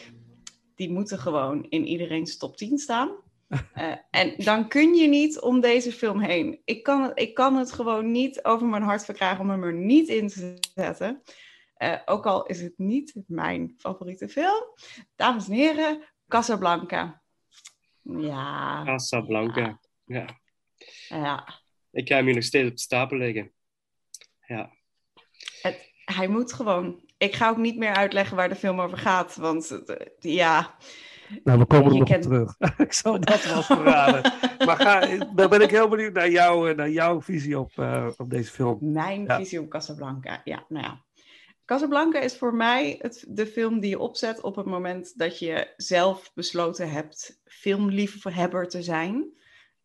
die moeten gewoon in iedereen's top 10 staan. Eh, en dan kun je niet om deze film heen. Ik kan, het, ik kan het gewoon niet over mijn hart verkrijgen om hem er niet in te zetten. Eh, ook al is het niet mijn favoriete film. Dames en heren, Casablanca. Ja, Casablanca. Ja. ja. Ik ga hem hier nog steeds op de stapel liggen. Ja. Het, hij moet gewoon. Ik ga ook niet meer uitleggen waar de film over gaat. Want eh, ja, Nou, we komen er nog kent- op terug. ik zal dat wel verraden. maar ga, dan ben ik heel benieuwd naar, jou, eh, naar jouw visie op, eh, op deze film. mijn Ja. visie op Casablanca. Ja, nou ja. Casablanca is voor mij het, de film die je opzet op het moment dat je zelf besloten hebt filmliefhebber te zijn.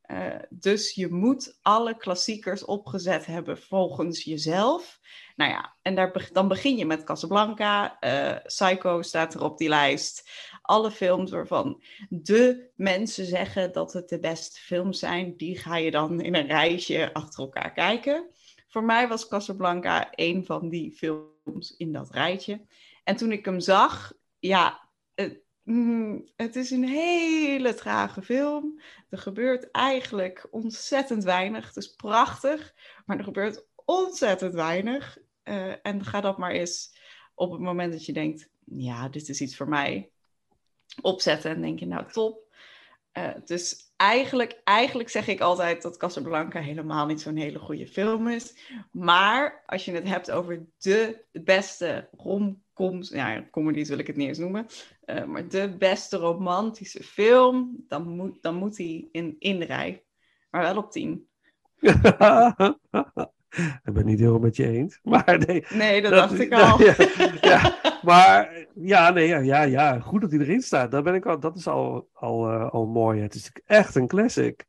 Eh, dus je moet alle klassiekers opgezet hebben volgens jezelf. Nou ja, en daar, dan begin je met Casablanca. eh, Psycho staat er op die lijst. Alle films waarvan de mensen zeggen dat het de beste films zijn, die ga je dan in een rijtje achter elkaar kijken. Voor mij was Casablanca een van die films in dat rijtje. En toen ik hem zag, ja, het, mm, het is een hele trage film. Er gebeurt eigenlijk ontzettend weinig. Het is prachtig, maar er gebeurt ontzettend weinig. Eh, en ga dat maar eens op het moment dat je denkt, ja, dit is iets voor mij, opzetten en denk je, nou top. Eh, dus eigenlijk, eigenlijk zeg ik altijd dat Casablanca helemaal niet zo'n hele goede film is. Maar als je het hebt over de beste romcoms, ja, comedies wil ik het niet eens noemen, eh, maar de beste romantische film, dan moet, dan moet die in, in de rij. Maar wel op 10. ik ben het niet heel met je eens. Maar nee, Nee, dat, Dat- dacht ik al. Ja, ja, maar ja, nee, ja, ja, ja, goed dat hij erin staat. Dat, ben ik al, dat is al, al, eh, al mooi. Het is echt een classic.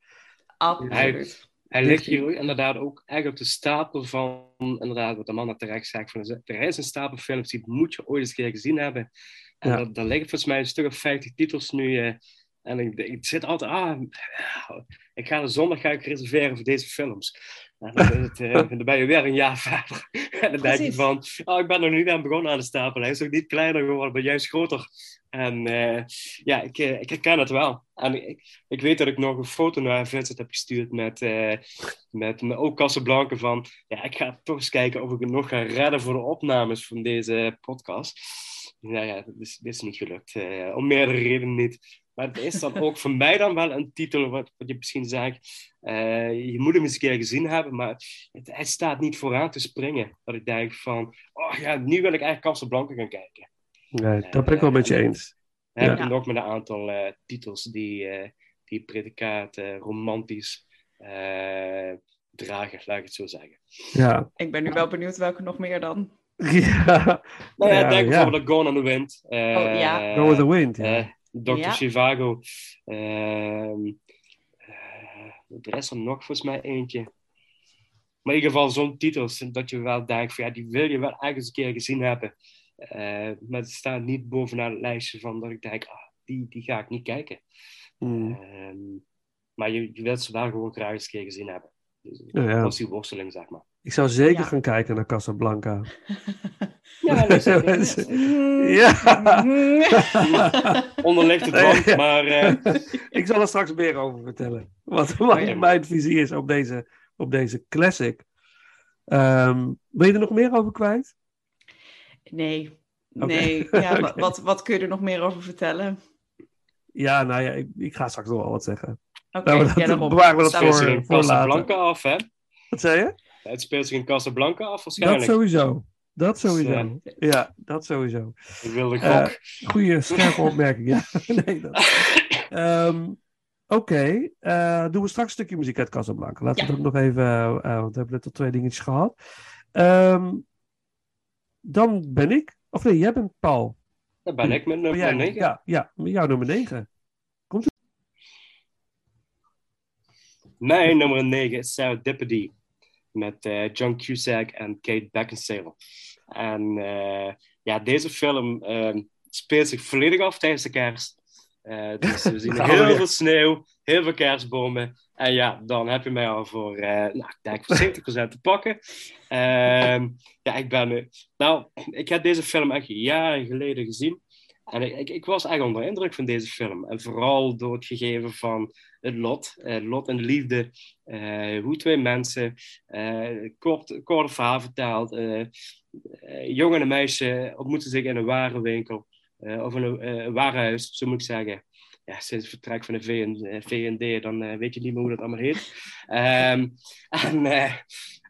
Absoluut. Hij ligt hier inderdaad ook echt op de stapel van, inderdaad, wat de man terecht zegt. Van, er is een stapel films die moet je ooit eens een keer gezien hebben. En Ja. dat, daar liggen volgens mij een stuk of 50 titels nu. eh, en ik, ik zit altijd, ah, ik ga de zondag ga ik reserveren voor deze films. En dan, is het, eh, dan ben je weer een jaar verder. En dan denk je van, oh, ik ben er nog niet aan begonnen aan de stapel. Hij is ook niet kleiner geworden, maar juist groter. En eh, ja, ik, eh, ik herken het wel. En ik, ik weet dat ik nog een foto naar Vincent heb gestuurd met, eh, met, met ook Casablanca van... Ja, ik ga toch eens kijken of ik het nog ga redden voor de opnames van deze podcast. Nou ja, dat is, dit is niet gelukt. om meerdere redenen niet. Maar het is dan ook voor mij dan wel een titel, wat, wat je misschien zegt. je moet hem eens een keer gezien hebben, maar het, hij staat niet vooraan te springen. Dat ik denk van, oh ja, nu wil ik eigenlijk Casablanca gaan kijken. Nee, dat ben ik wel met je eens. Dan heb Ja. ik nog met een aantal eh, titels die, eh die predicaat eh, romantisch eh, dragen, laat ik het zo zeggen. Ja. Ik ben nu wel benieuwd welke nog meer dan. ja. Nou ja, Ja, denk ja. bijvoorbeeld aan Gone on the Wind. eh, Oh, ja. Go with the wind. Ja. eh, Dr. Ja. Chivago. ehm, eh, er is er nog volgens mij eentje. Maar in ieder geval zo'n titels dat je wel denkt van ja, die wil je wel ergens een keer gezien hebben. Eh, maar het staat niet bovenaan het lijstje van dat ik denk, ah, die, die ga ik niet kijken. Mm. Ehm, maar je, je wilt ze wel gewoon graag eens een keer gezien hebben. Dus, Ja. Dat die worsteling, zeg maar. Ik zou zeker Ja. gaan kijken naar Casablanca. Ja. Onderligt het dwang, maar eh, ik zal er straks meer over vertellen. Wat mijn, visie is op deze, op deze classic. Ehm ben je er nog meer over kwijt? Nee. Nee. Ja, wat, wat kun je er nog meer over vertellen? Ja, nou ja, ik, ik ga straks nog wel wat zeggen. Oké, Nou, dat ja, daarom. bewaren we dat voor- in voor Casablanca af, hè? Wat zei je? Het speelt zich in Casablanca af, Dat waarschijnlijk. sowieso. Dat sowieso. Dus, Ja, dat sowieso. Ik wilde Eh, gok. Goeie, scherpe opmerking. Ja, nee, dat. Ehm, Oké, eh, doen we straks een stukje muziek uit Casablanca. Laten we dat nog even, eh, eh, want we hebben net al twee dingetjes gehad. Ehm, dan ben ik, of nee, jij bent Paul. Daar ben ik met nummer jij, 9. ja, ja, jouw nummer 9. Mijn nummer 9 is Serendipity. Met eh, John Cusack en Kate Beckinsale. En eh, ja, deze film eh, speelt zich volledig af tijdens de kerst. Eh, dus we zien heel veel sneeuw, heel veel kerstbomen. En ja, dan heb je mij al voor, eh nou, ik denk voor 70% te pakken. Ehm, ja, ik ben... nou, ik heb deze film echt jaren geleden gezien. En ik, ik, ik was echt onder de indruk van deze film. En vooral door het gegeven van het lot. lot en liefde. eh, hoe twee mensen eh kort, kort verhaal verteld. jongen en meisje ontmoeten zich in een warenwinkel. Eh, of in een eh, warenhuis, zo moet ik zeggen. Ja, sinds het vertrek van de VN, eh, VND, dan eh, weet je niet meer hoe dat allemaal heet. Ehm, en,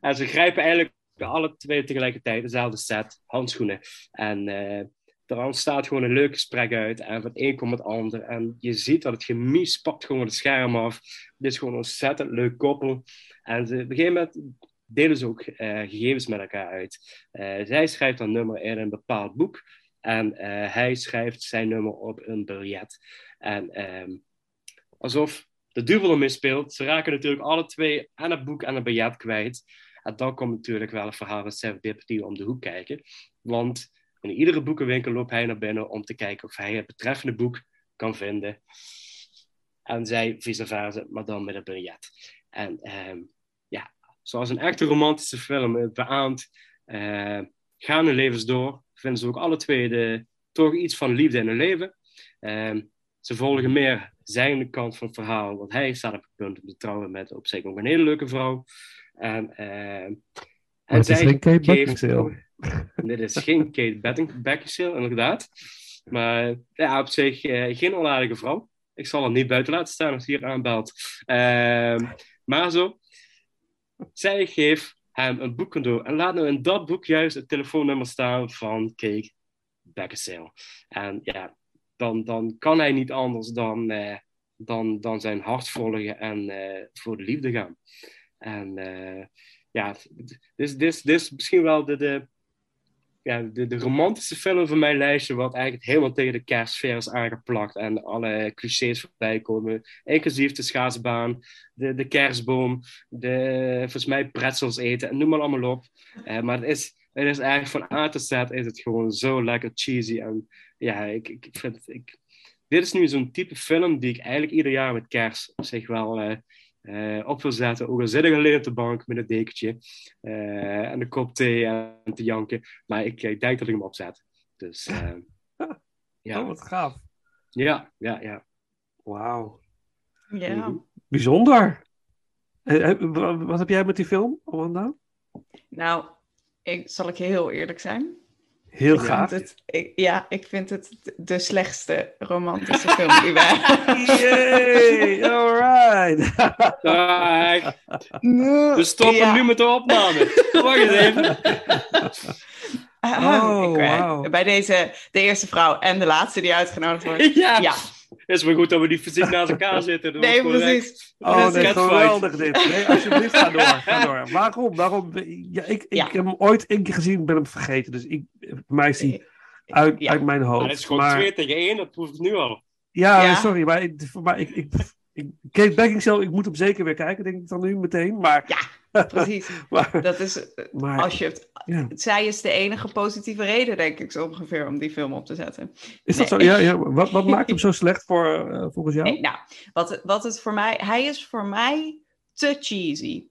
eh, ze grijpen eigenlijk alle twee tegelijkertijd dezelfde set handschoenen. En eh, er ontstaat gewoon een leuk gesprek uit. En van het een komt het ander. En je ziet dat het chemie spakt gewoon het scherm af. Dit is gewoon een ontzettend leuk koppel. En ze, op een gegeven moment delen ze ook eh, gegevens met elkaar uit. Eh, zij schrijft een nummer in een bepaald boek. En eh, hij schrijft zijn nummer op een biljet. En ehm, alsof de duivel ermee speelt. Ze raken natuurlijk alle twee aan het boek en het biljet kwijt. En dan komt natuurlijk wel een verhaal van Serendipity om de hoek kijken. Want in iedere boekenwinkel loopt hij naar binnen om te kijken of hij het betreffende boek kan vinden. En zij vice versa, maar dan met een biljet. En ehm, ja, zoals een echte romantische film het beaamt, eh, gaan hun levens door. Vinden ze ook alle twee de, toch iets van liefde in hun leven. Ehm, ze volgen meer zijn kant van het verhaal, want hij staat op het punt om te trouwen met op zich ook een hele leuke vrouw. En, ehm, Maar het is geen Kate Beckinsale. Dit is geen Kate Beckinsale, inderdaad. Maar ja, op zich eh, geen onaardige vrouw. Ik zal hem niet buiten laten staan als hij hier aanbelt. Ehm, maar zo, zij geeft hem een boek cadeau. En laat nou in dat boek juist het telefoonnummer staan van Kate Beckinsale. En ja, dan, dan kan hij niet anders dan, eh, dan, dan zijn hart volgen en eh, voor de liefde gaan. En eh, ja, dit is, is, dit is misschien wel de, de, ja, de, de romantische film van mijn lijstje, wat eigenlijk helemaal tegen de kerstsfeer is aangeplakt en alle clichés voorbij komen, inclusief de schaatsbaan, de, de kerstboom, de, volgens mij pretzels eten, en noem maar allemaal op. Eh, maar het is, het is eigenlijk van A tot Z is het gewoon zo lekker cheesy en ja, ik, ik, vind ik, dit is nu zo'n type film die ik eigenlijk ieder jaar met kerst op zich wel eh, eh, op wil zetten. Ook al zit ik alleen op de bank met een dekentje eh, en een kop thee en te janken. Maar ik, ik denk dat ik hem opzet. Dus eh, ja. Oh, wat gaaf. ja, ja, ja. Wauw. Ja. Mhm. Bijzonder. Eh, eh, wa- Wat heb jij met die film, Amanda? Nou, ik, zal ik heel eerlijk zijn? Heel Ik gaaf. Het, ik, ja, ik vind het de slechtste romantische film die wij Yay, alright. We stoppen Ja. nu met de opname. Wacht eens even. Oh, Ik, eh, wauw. Bij deze, de eerste vrouw en de laatste die uitgenodigd wordt. Ja. Is wel goed dat we niet fysiek naast elkaar zitten. Dat nee, precies. Oh, nee, ik- geweldig dit. Nee, alsjeblieft, ga door. Ga door. Waarom? Waarom? Ja, ik, ik Ja. heb hem ooit één keer gezien, ben hem vergeten. Dus ik, mij is die uit, Ja. uit mijn Maar hoofd. het is gewoon maar, 2 tegen 1, dat proef ik nu al. ja, Ja. sorry, maar, ik, ik, ik, ik, Kate Beckinsale, ik moet hem zeker weer kijken, denk ik dan nu meteen. Maar, Ja, precies. maar, Dat is, maar als je het, ja. zij is de enige positieve reden, denk ik zo ongeveer, om die film op te zetten. is dat zo? Ja, ja. Wat, wat maakt hem zo slecht voor, eh, volgens jou? Nee, nou, wat, wat het voor mij, hij is voor mij te cheesy.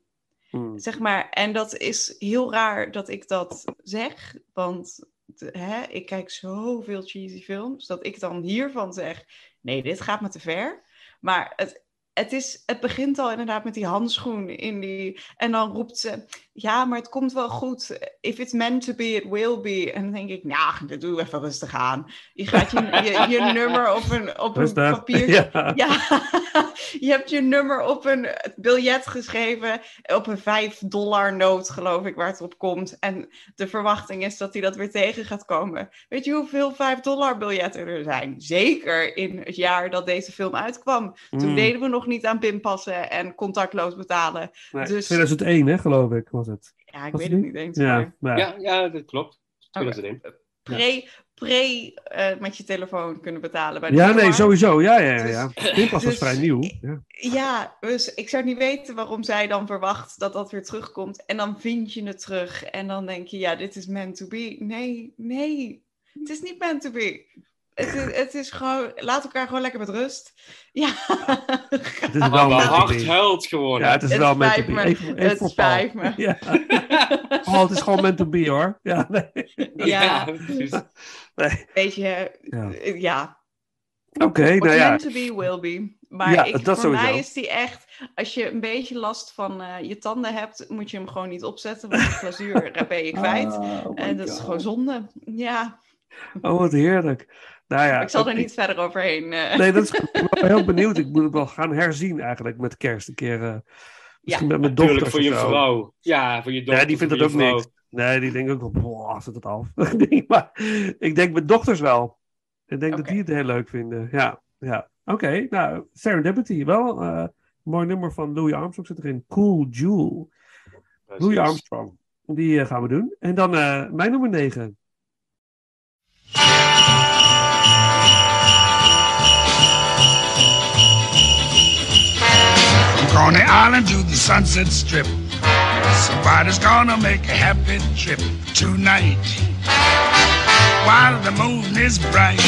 Hmm. Zeg maar, en dat is heel raar dat ik dat zeg, want de- hè, ik kijk zoveel cheesy films, dat ik dan hiervan zeg, nee, dit gaat me te ver. Maar het, het, is, het begint al inderdaad met die handschoen in die, en dan roept ze, ja, maar het komt wel goed. If it's meant to be, it will be. En dan denk ik, nou, dat doe even rustig aan. Je gaat je, je, je nummer op een, op een papiertje Ja. ja, je hebt je nummer op een biljet geschreven, op een 5 dollar noot geloof ik, waar het op komt. En de verwachting is dat hij dat weer tegen gaat komen. Weet je hoeveel 5 dollar biljetten er zijn? Zeker in het jaar dat deze film uitkwam. Toen Mm. deden we nog niet aan pinpassen en contactloos betalen. Nee, dus- 2001, hè, geloof ik, was het. Ja, ik Was weet het niet? eens. Ja, maar ja. Ja, dat klopt. 2001. pre, pre eh, met je telefoon kunnen betalen bij de Ja, nee, sowieso. Ja, ja, ja. Dus- ja. Pinpas was dus- vrij nieuw. Ja. Ja, dus ik zou niet weten waarom zij dan verwacht dat dat weer terugkomt. En dan vind je het terug. En dan denk je, ja, dit is meant to be. Nee, nee. Het is niet meant to be. Het is, het is gewoon, laat elkaar gewoon lekker met rust. Ja. Het is wel be. huilt gewoon. Ja, het is Het wel meant to spijt be. me. Even, even Het spijt me. Ja. Paul, het is gewoon meant to be, hoor. Ja, nee. Ja. precies. nee. Weet je, Ja. ja. Oké, What's nou ja. meant to be, will be. Maar Ja, ik, dat voor sowieso. mij is die echt... Als je een beetje last van eh, je tanden hebt, moet je hem gewoon niet opzetten. Want de glazuur ben je kwijt. Ah, oh en dat is gewoon zonde. Ja, Oh, wat heerlijk. Nou ja, ik zal er niet verder overheen. eh. Nee, dat is goed. Ik ben heel benieuwd. Ik moet het wel gaan herzien eigenlijk met kerst een keer. eh, misschien met mijn Natuurlijk dochter. voor je vrouw. Ja, voor je dochter. Ja, die vindt het ook vrouw. niks. Nee, die denkt ook wel, boah, zet het af. Maar ik denk mijn dochters wel. Ik denk dat die het heel leuk vinden. Ja, ja. Oké, nou, Serendipity. Wel eh mooi nummer van Louis Armstrong zit erin. Cool Jewel. Precies. Louis Armstrong. Die gaan we doen. En dan eh, mijn nummer 9. Island to the Sunset Strip. Somebody's gonna make a happy trip tonight. While the moon is bright.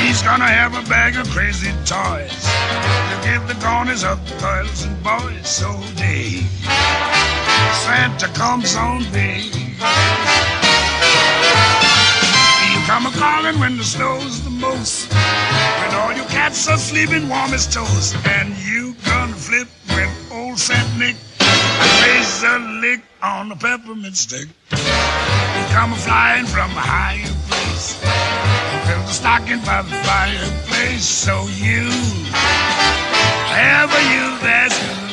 He's gonna have a bag of crazy toys to give the corners of the girls and boys so day. Santa comes on day. He'll come a calling when the snow's the most. All your cats are sleeping warm as toast. And you gonna flip when old Saint Nick plays a lick on the peppermint stick. You come flying from a higher place. Fill the stocking by the fireplace. So you, ever you, that's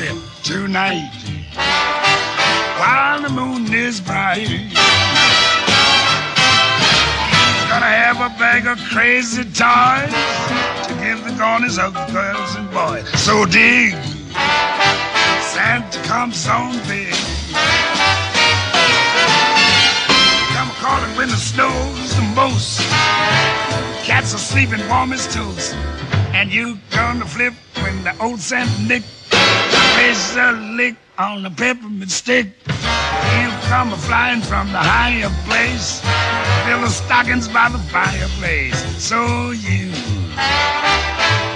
trip tonight. While the moon is bright. Gonna have a bag of crazy toys to give the corners of girls and boys. So dig, Santa comes on big. Come calling when the snow's the most. Cats are sleeping warm as toast. And you gonna flip when the old Saint Nick plays a lick on the peppermint stick. He'll come flying from the higher place. Fill the stockings by the fireplace. So you,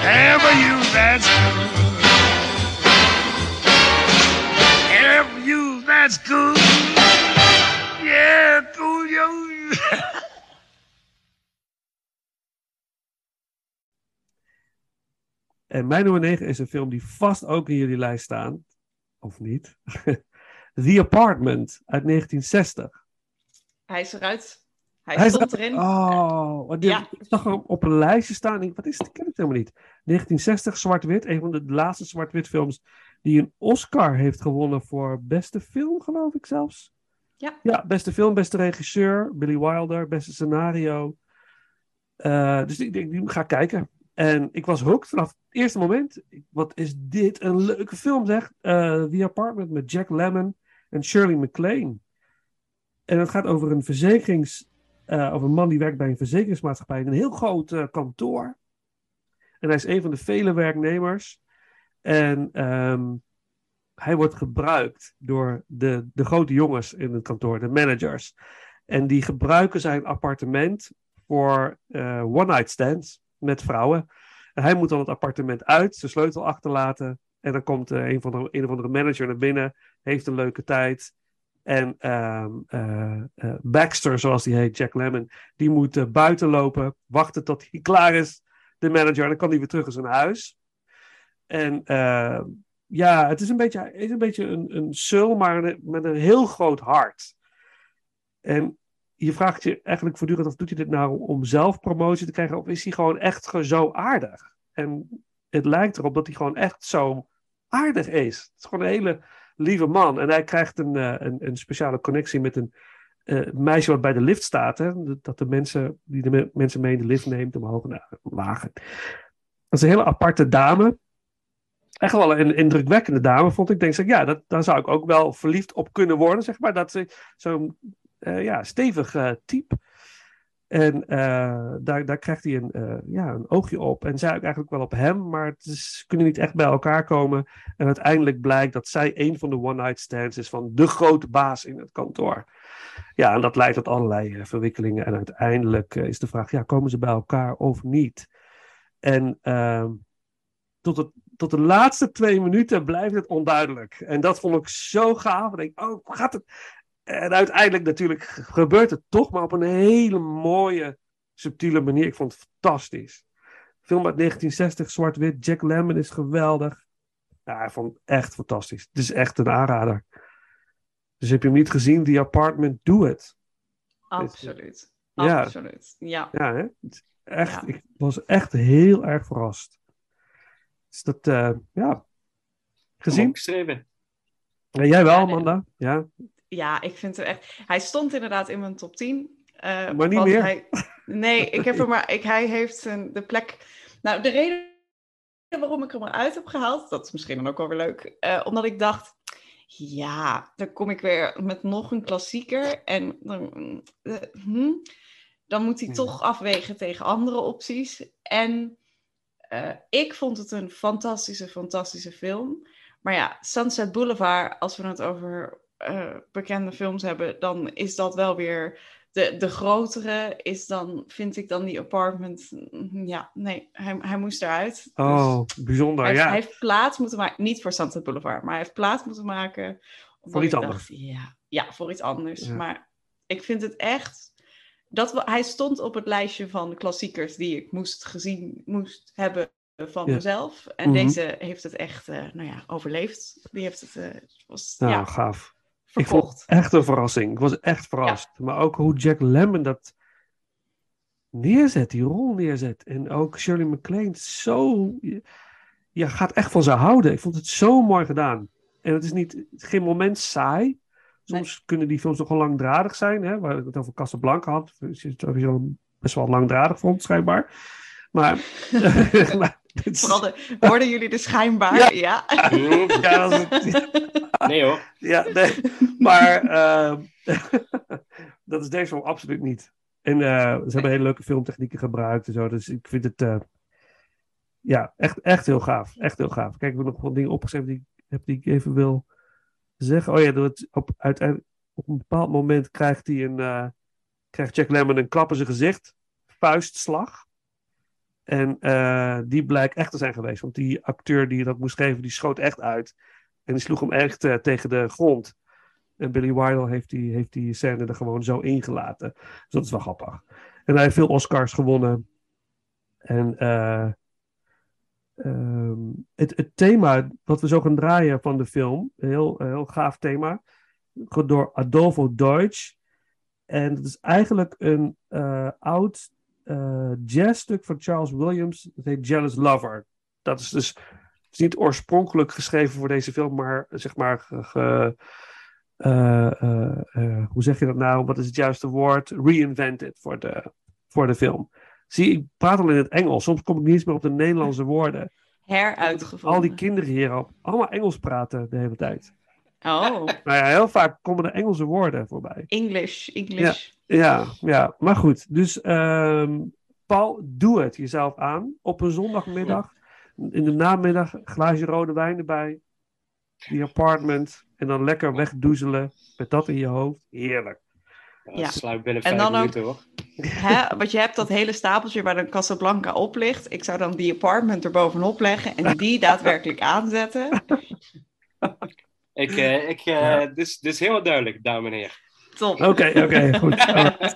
ever you that's good. Ever you that's good. Yeah, cool yo. En mijn nummer 9 is een film die vast ook in jullie lijst staat. Of niet? The Apartment uit 1960. Hij is eruit. Hij, Hij stond erin. Oh, Ja. ik zag hem op een lijstje staan. Ik, wat is het? Ik ken het helemaal niet. 1960, zwart-wit. Een van de laatste zwart-wit films die een Oscar heeft gewonnen voor beste film, geloof ik zelfs. Ja. Ja, beste film, beste regisseur, Billy Wilder, beste scenario. Eh, dus ik denk, die ga ik kijken. En ik was hooked vanaf het eerste moment. Wat is dit een leuke film, zeg. Eh, The Apartment met Jack Lemmon en Shirley MacLaine. En het gaat over een verzekerings... eh, over een man die werkt bij een verzekeringsmaatschappij in een heel groot eh, kantoor. En hij is een van de vele werknemers. En ehm, hij wordt gebruikt door de, de grote jongens in het kantoor, de managers. En die gebruiken zijn appartement voor one-night stands met vrouwen. En hij moet dan het appartement uit, zijn sleutel achterlaten. En dan komt eh, een, van de, een of andere manager naar binnen, heeft een leuke tijd. En ehm, eh, eh, Baxter, zoals die heet, Jack Lemmon, die moet buiten lopen, wachten tot hij klaar is, de manager. En dan kan hij weer terug in zijn huis. En eh, ja, het is een beetje, is een, beetje een, een sul, maar met een heel groot hart. En je vraagt je eigenlijk voortdurend of doet hij dit nou om zelf promotie te krijgen of is hij gewoon echt zo aardig? En het lijkt erop dat hij gewoon echt zo aardig is. Het is gewoon een hele lieve man. En hij krijgt een, eh, een, een speciale connectie met een eh, meisje wat bij de lift staat. Hè? Dat de mensen, die de me- mensen mee in de lift neemt, omhoog en omlaag. Dat is een hele aparte dame. Echt wel een indrukwekkende dame, vond ik. Ik denk, zeg, ja, dat, daar zou ik ook wel verliefd op kunnen worden, zeg maar. Dat ze zo'n ja, stevig eh, type. En eh, daar, daar krijgt hij een, eh, ja, een oogje op. En zij eigenlijk wel op hem, maar ze kunnen niet echt bij elkaar komen. En uiteindelijk blijkt dat zij een van de one-night stands is van de grote baas in het kantoor. Ja, en dat leidt tot allerlei eh, verwikkelingen. En uiteindelijk eh, is de vraag, ja, komen ze bij elkaar of niet? En ehm, tot, het, tot de laatste twee minuten blijft het onduidelijk. En dat vond ik zo gaaf. Ik denk, oh, gaat het... En uiteindelijk natuurlijk ge- gebeurt het toch, maar op een hele mooie, subtiele manier. Ik vond het fantastisch. Film uit 1960, zwart-wit. Jack Lemmon is geweldig. Ja, ik vond het echt fantastisch. Het is echt een aanrader. Dus heb je hem niet gezien, The Apartment, doe het. Absoluut. Ja. Absoluut. Ja. Ja, hè? Is echt, Ja. Ik was echt heel erg verrast. Dus dat, eh, ja. Gezien? Opgeschreven. Ja, jij wel. Amanda? Ja. Ja, ik vind het echt. Hij stond inderdaad in mijn top 10. eh, Maar niet meer. Hij... Nee, ik heb hem maar. Ik, hij heeft een, de plek. Nou, de reden waarom ik hem eruit heb gehaald, dat is misschien dan ook wel weer leuk. eh, omdat ik dacht. Ja, dan kom ik weer met nog een klassieker. En dan, eh, hm, dan moet hij Ja. toch afwegen tegen andere opties. En ik vond het een fantastische, fantastische film. Maar ja, Sunset Boulevard, als we het over eh, bekende films hebben, dan is dat wel weer de, de grotere. Is dan, vind ik dan die apartment. mm, Ja, nee, hij, hij moest eruit. Dus Oh, bijzonder. hij, ja. hij heeft plaats moeten maken, niet voor Sunset Boulevard, maar hij heeft plaats moeten maken. Voor iets anders. dacht, ja, ja, voor iets anders. Ja. Maar ik vind het echt. Dat we, hij stond op het lijstje van klassiekers die ik moest gezien moest hebben van Ja. mezelf. En Mhm. deze heeft het echt eh, nou ja, overleefd. Die heeft het eh, was, Nou, ja, gaaf. Ik verkocht. het echt een verrassing. Ik was echt verrast. Maar ook hoe Jack Lemmon dat neerzet, die rol neerzet. En ook Shirley MacLaine, zo. Je, gaat echt van ze houden. Ik vond het zo mooi gedaan. En het is niet, geen moment saai. Soms kunnen die films nogal langdradig zijn. Hè? Waar ik het over Casablanca had. Is het sowieso best wel langdradig vond, schijnbaar. Maar. maar hoorden jullie de schijnbaar? Ja. Ja. ja, dat is het- Nee hoor. ja, nee. Maar ehm, dat is deze film absoluut niet. En eh, ze hebben hele leuke filmtechnieken gebruikt en zo. Dus ik vind het eh, ja, echt, echt heel gaaf. Echt heel gaaf. Kijk, ik heb nog wat dingen opgeschreven die ik heb die ik even wil zeggen. Oh ja, op, uiteindelijk, op een bepaald moment krijgt hij een uh, krijgt Jack Lemmon een klap in zijn gezicht. Vuistslag. En uh, die blijkt echt te zijn geweest. Want die acteur die dat moest geven, die schoot echt uit. En die sloeg hem echt uh, tegen de grond. En Billy Wilder heeft die, heeft die scène er gewoon zo ingelaten. Dus dat is wel grappig. En hij heeft veel Oscars gewonnen. En uh, um, het, het, thema wat we zo gaan draaien van de film, een heel, heel gaaf thema, door Adolfo Deutsch. En het is eigenlijk een oud uh, jazzstuk van Charles Williams. Dat heet Jealous Lover. Dat is dus is niet oorspronkelijk geschreven voor deze film, maar zeg maar. Ge, ge, uh, hoe zeg je dat nou? Wat is het juiste woord? Reinvented voor de, voor de film. Zie, ik praat al in het Engels. Soms kom ik niet eens meer op de Nederlandse woorden. Heruitgevonden. Al die kinderen hier allemaal Engels praten de hele tijd. Oh. Nou ja, heel vaak komen er Engelse woorden voorbij. English, English. Ja, ja, maar goed. Dus um, Paul, doe het jezelf aan op een zondagmiddag. In de namiddag een glaasje rode wijn erbij. Die apartment. En dan lekker wegdoezelen met dat in je hoofd. Heerlijk. Ja, ja. sluit binnen en dan minuten ook, hoor. Hè, want je hebt dat hele stapeltje waar de Casablanca op ligt. Ik zou dan die apartment er bovenop leggen en die daadwerkelijk aanzetten. Ik, uh, ik, uh, ja. dit, is, dit is helemaal duidelijk, dames en heren. Top. Oké, okay, oké, okay, goed.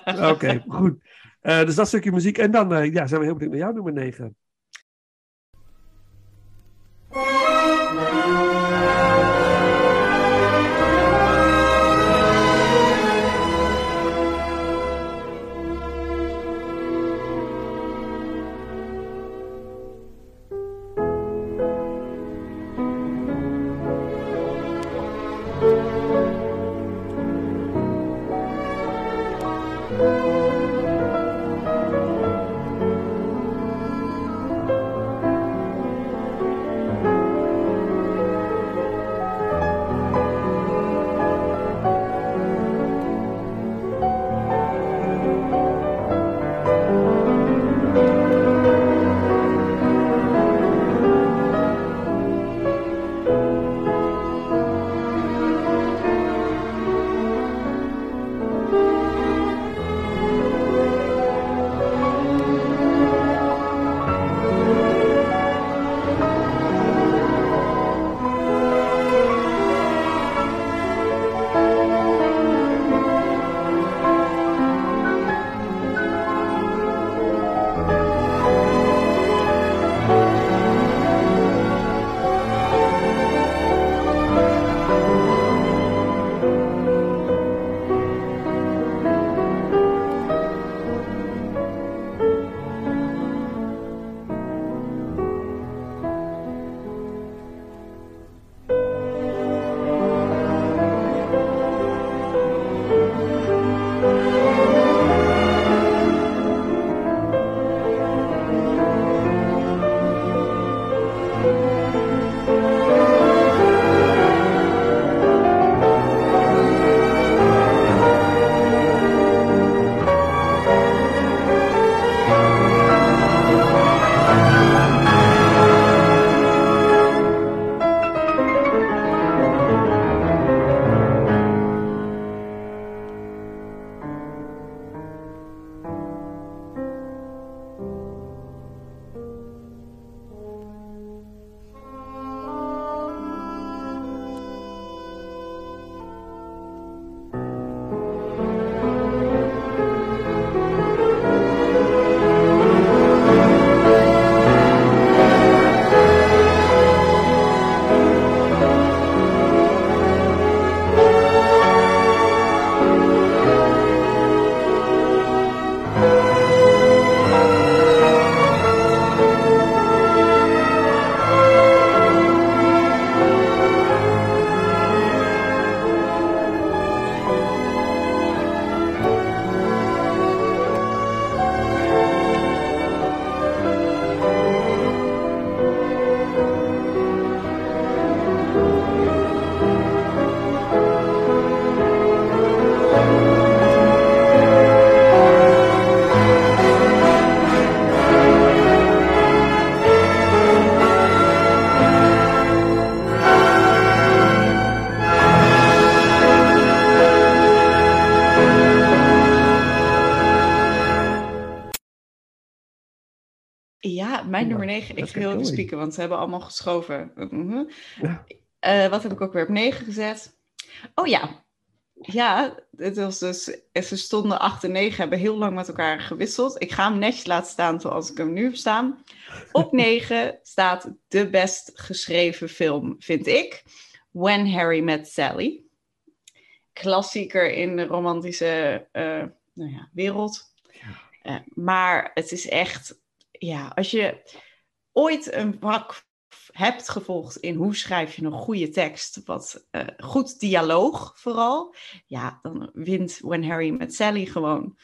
Oké, okay, goed. Uh, dus dat stukje muziek. En dan uh, ja, zijn we heel benieuwd naar jouw nummer 9. Spieken, want ze hebben allemaal geschoven. Mhm. Ja. Eh, wat heb ik ook weer op 9 gezet? Oh ja. Ja, het was dus, ze stonden 8 en 9, hebben heel lang met elkaar gewisseld. Ik ga hem netjes laten staan zoals ik hem nu heb staan. Op 9 staat de best geschreven film, vind ik. When Harry Met Sally. Klassieker in de romantische eh, nou ja, wereld. Eh, maar het is echt, ja, als je ooit een vak hebt gevolgd in hoe schrijf je een goede tekst, wat eh, goed dialoog vooral, ja, dan wint When Harry Met Sally gewoon.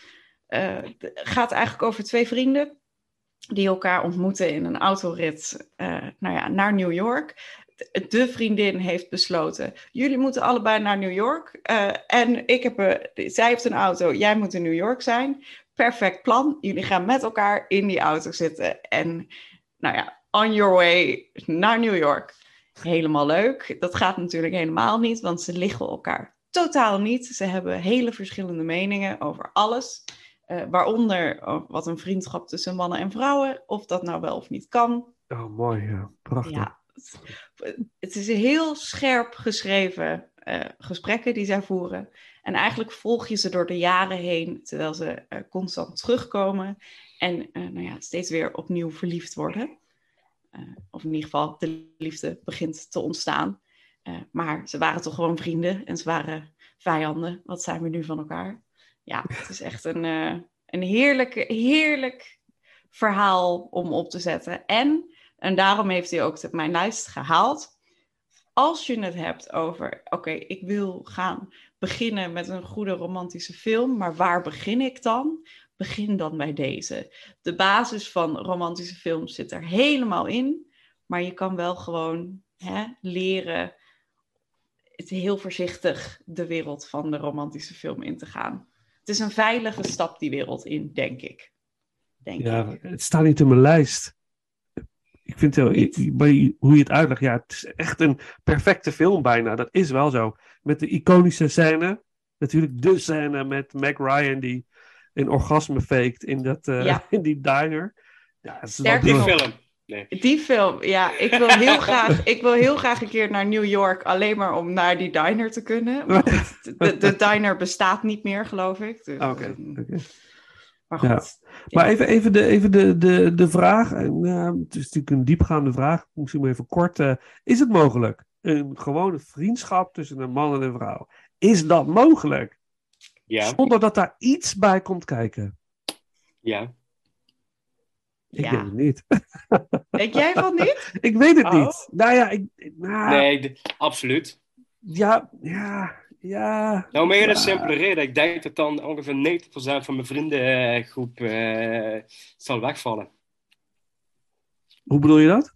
Eh, Het gaat eigenlijk over twee vrienden die elkaar ontmoeten in een autorit eh, nou ja, naar New York. De- vriendin heeft besloten: jullie moeten allebei naar New York. eh, en ik heb, eh, zij heeft een auto, jij moet in New York zijn. Perfect plan. Jullie gaan met elkaar in die auto zitten. En nou ja, on your way naar New York. Helemaal leuk. Dat gaat natuurlijk helemaal niet, want ze liggen elkaar totaal niet. Ze hebben hele verschillende meningen over alles. Eh, waaronder eh, wat een vriendschap tussen mannen en vrouwen, of dat nou wel of niet kan. Oh, mooi, ja. Prachtig. Ja, het- is heel scherp geschreven eh, gesprekken die zij voeren. En eigenlijk volg je ze door de jaren heen, terwijl ze eh, constant terugkomen en eh, nou ja, steeds weer opnieuw verliefd worden. Eh, of in ieder geval, de liefde begint te ontstaan. Eh, maar ze waren toch gewoon vrienden en ze waren vijanden. Wat zijn we nu van elkaar? Ja, het is echt een, een heerlijk, heerlijk verhaal om op te zetten. En en daarom heeft hij ook mijn lijst gehaald. Als je het hebt over, oké, ik wil gaan beginnen met een goede romantische film, maar waar begin ik dan? Begin dan bij deze. De basis van romantische films zit er helemaal in, maar je kan wel gewoon hè, leren het heel voorzichtig de wereld van de romantische film in te gaan. Het is een veilige stap die wereld in, denk ik. Denk ik. Ja, het staat niet in mijn lijst. Ik vind het heel, hoe je het uitlegt, ja, het is echt een perfecte film bijna. Dat is wel zo. Met de iconische scène, natuurlijk de scène met Meg Ryan die een orgasme faked in, dat, eh, Ja. in die diner. Ja, is wel Die film. Nee. Die film, ja, ik wil heel graag, ik wil heel graag een keer naar New York alleen maar om naar die diner te kunnen. Goed, de, de diner bestaat niet meer, geloof ik. Dus, Ah, Oké, ehm, oké. Maar goed. Ja. Maar even, even, de, even de, de, de vraag. En, het is natuurlijk een diepgaande vraag. Misschien maar even kort. eh, is het mogelijk? Een gewone vriendschap tussen een man en een vrouw. Is dat mogelijk? Ja, Zonder dat daar iets bij komt kijken. ja. Ik Ja. weet het niet. Denk jij van niet? ik weet het Oh. niet. Nou ja, ik, nou, Nee, de- absoluut. ja, ja, ja. Nou, om een hele Ja. simpele reden. Ik denk dat dan ongeveer 90% van mijn vriendengroep eh, zal wegvallen. Hoe bedoel je dat?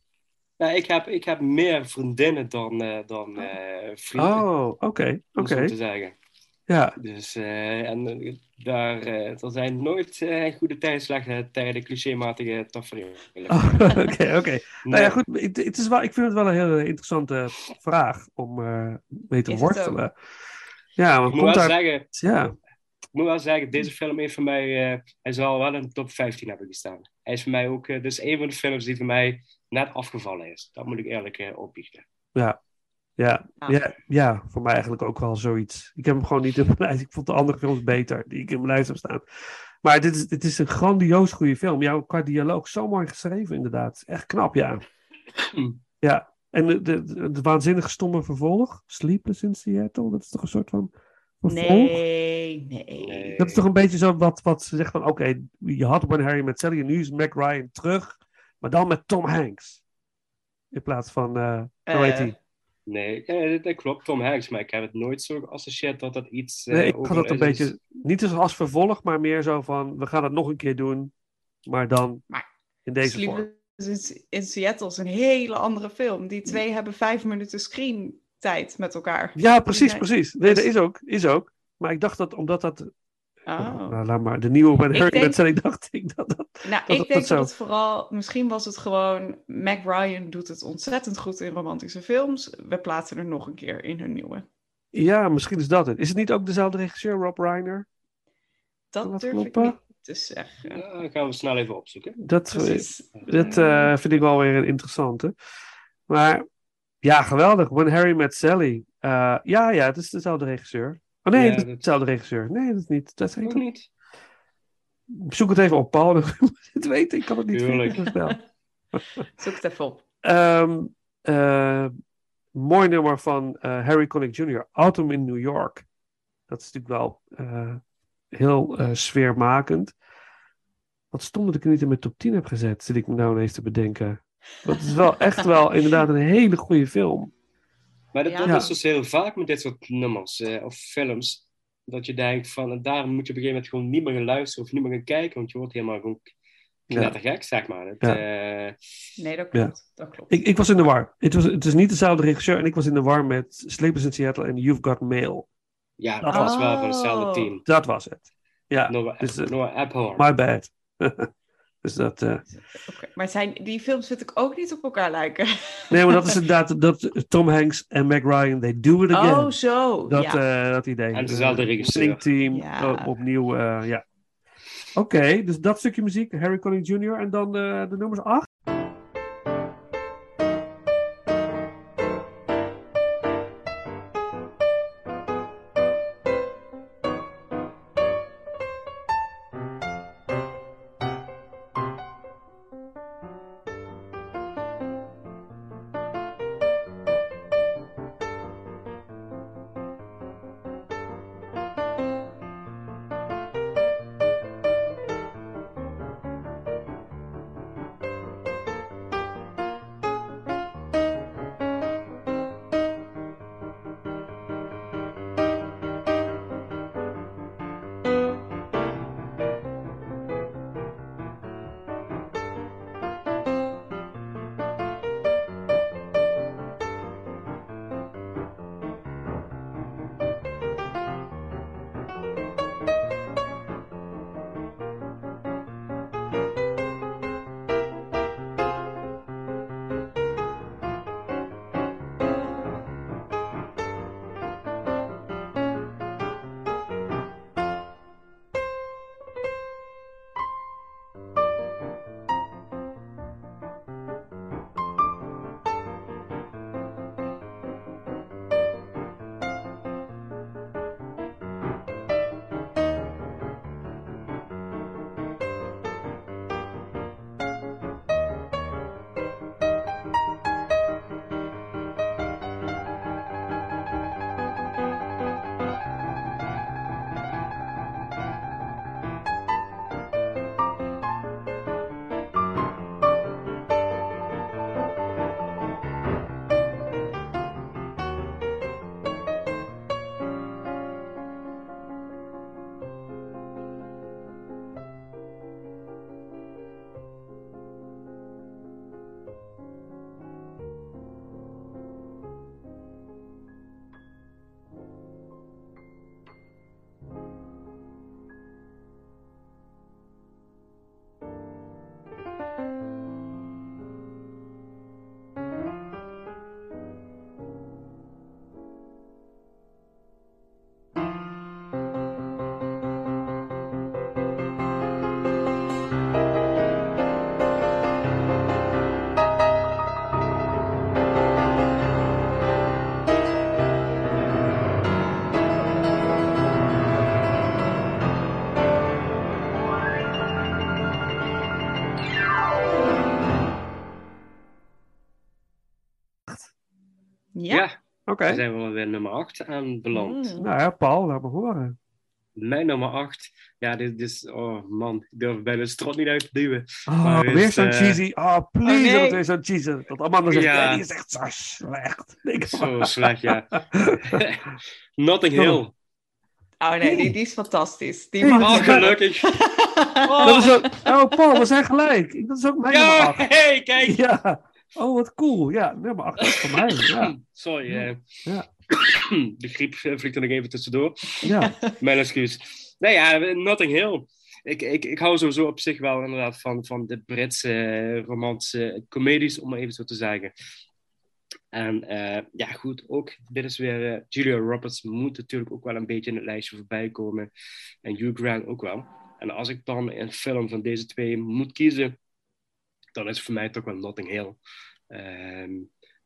Nou, ik, heb, ik heb meer vriendinnen dan, eh, dan eh, vrienden, Oh, oké, om oké. zo te zeggen. Ja, Dus, eh, en eh, daar, eh, er zijn nooit eh, goede tijden, slechte tijden, clichématige tafereelen. Oh, oké, oké. Nou Nee. ja, goed. Het, het is wel, ik vind het wel een hele interessante vraag om eh, mee te Is. Ja, Ik want moet komt wel daar... zeggen, Ja, ik moet wel zeggen, deze film heeft voor mij, eh, hij zal wel in de top 15 hebben gestaan. Hij is voor mij ook, dus een van de films die voor mij net afgevallen is. Dat moet ik eerlijk eh, opbiechten. ja, ja, Ja. ja, ja, voor mij eigenlijk ook wel zoiets. Ik heb hem gewoon niet in mijn lijst. Ik vond de andere films beter die ik in mijn lijst heb staan. Maar dit is, dit is een grandioos goede film. Jouw qua dialoog zo mooi geschreven, inderdaad. Echt knap, ja. Hm. Ja, en de, de, waanzinnig stomme vervolg, Sleepless in Seattle, dat is toch een soort van vervolg? Nee, nee. Dat is toch een beetje zo wat, wat ze zegt van, oké, je had When Harry met Sally en nu is Mac Ryan terug, maar dan met Tom Hanks. In plaats van, Eh, hij? Nee, eh, dat- klopt, Tom Hanks, maar ik heb het nooit zo geassocieerd dat dat iets. eh, Nee, ik had dat een beetje, niet als vervolg, maar meer zo van, we gaan het nog een keer doen, maar dan Maar in deze vorm. In- in Seattle is een hele andere film. Die twee hebben vijf minuten screentijd met elkaar. Ja, precies, precies. Nee, dat is ook, is ook. Maar ik dacht dat, omdat dat, Oh. nou, laat maar, de nieuwe When Ik Harry denk- met Sally, dacht ik dat dat... Nou, dat ik dat denk dat het vooral, misschien was het gewoon, Mac Ryan doet het ontzettend goed in romantische films. We plaatsen er nog een keer in hun nieuwe. Ja, misschien is dat het. Is het niet ook dezelfde regisseur, Rob Reiner? Dat durf ik niet Dus echt, eh, Ja, dat gaan we snel even opzoeken. Dat, precies. dat eh, vind ik wel weer een interessante. Maar ja, geweldig. When Harry Met Sally. Eh, ja, ja, het is dezelfde regisseur. Oh nee, Ja, het is dat- dezelfde regisseur. Nee, dat is niet. Dat is niet. Zoek het even op, Paul. Het weten. Ik kan het niet Tuurlijk. vinden zo snel. Zoek het even op. Ehm, eh, mooi nummer van eh, Harry Connick Jr. Autumn in New York. Dat is natuurlijk wel eh, heel eh, sfeermakend. Wat stom dat ik er niet in mijn top 10 heb gezet, zit ik me nou ineens te bedenken. Het is wel echt wel inderdaad een hele goede film. Maar dat, Ja. dat Ja. is dus heel vaak met dit soort nummers eh, of films. Dat je denkt van, daar moet je op een gegeven moment gewoon niet meer gaan luisteren of niet meer gaan kijken. Want je wordt helemaal gewoon knettergek, zeg maar. Het, Ja. eh, Nee, dat klopt. Dat klopt. Ik, ik was in de war. Het, was, het is niet dezelfde regisseur en ik was in de war met Sleepers in Seattle en You've Got Mail. ja, Dat dat was- wel van hetzelfde Oh. team. Dat was het. Ja, Noah, dus, eh, Noah my bad. dus dat... eh, Oké, Maar zijn, die films vind ik ook niet op elkaar lijken. Nee, maar dat is inderdaad dat Tom Hanks en Meg Ryan, they do it again. Oh, zo. dat, ja. eh, dat idee. En dezelfde regisseur. Team, Ja. eh, opnieuw, eh, ja. Oké, dus dat stukje muziek, Harry Connick Jr. En dan eh, de nummers 8. Dan zijn we weer nummer 8 aanbeland. Mm. Nou ja, Paul, laat me horen. Mijn nummer 8, ja, dit is, oh man, ik durf bijna de strot niet uit te duwen. Oh, is, weer zo'n eh, cheesy. Oh, please, Oh, nee. dat weer zo'n cheesy. Dat Amanda zegt, Ja. nee, die is echt zo slecht. Ik- Zo slecht, ja. Notting Hill. Oh nee, die, die is fantastisch. Die Hey, mag Oh, gelukkig. Dat is ook, oh, Paul, we zijn gelijk. Dat is ook mijn nummer Ja, 8. hey, kijk. Ja. Oh, wat cool. Ja, 8 is van mij. Ja. Sorry, eh. Ja. de griep eh, vliegt er nog even tussendoor. ja. Mijn excuus. Nee, ja, Notting Hill. Ik, ik, ik hou sowieso op zich wel inderdaad van, van de Britse eh, romantische comedies, om maar even zo te zeggen. En eh, ja, goed, ook dit is weer... eh, Julia Roberts moet natuurlijk ook wel een beetje in het lijstje voorbij komen. En Hugh Grant ook wel. En als ik dan een film van deze twee moet kiezen, dan is het voor mij toch wel Notting Hill. Ehm,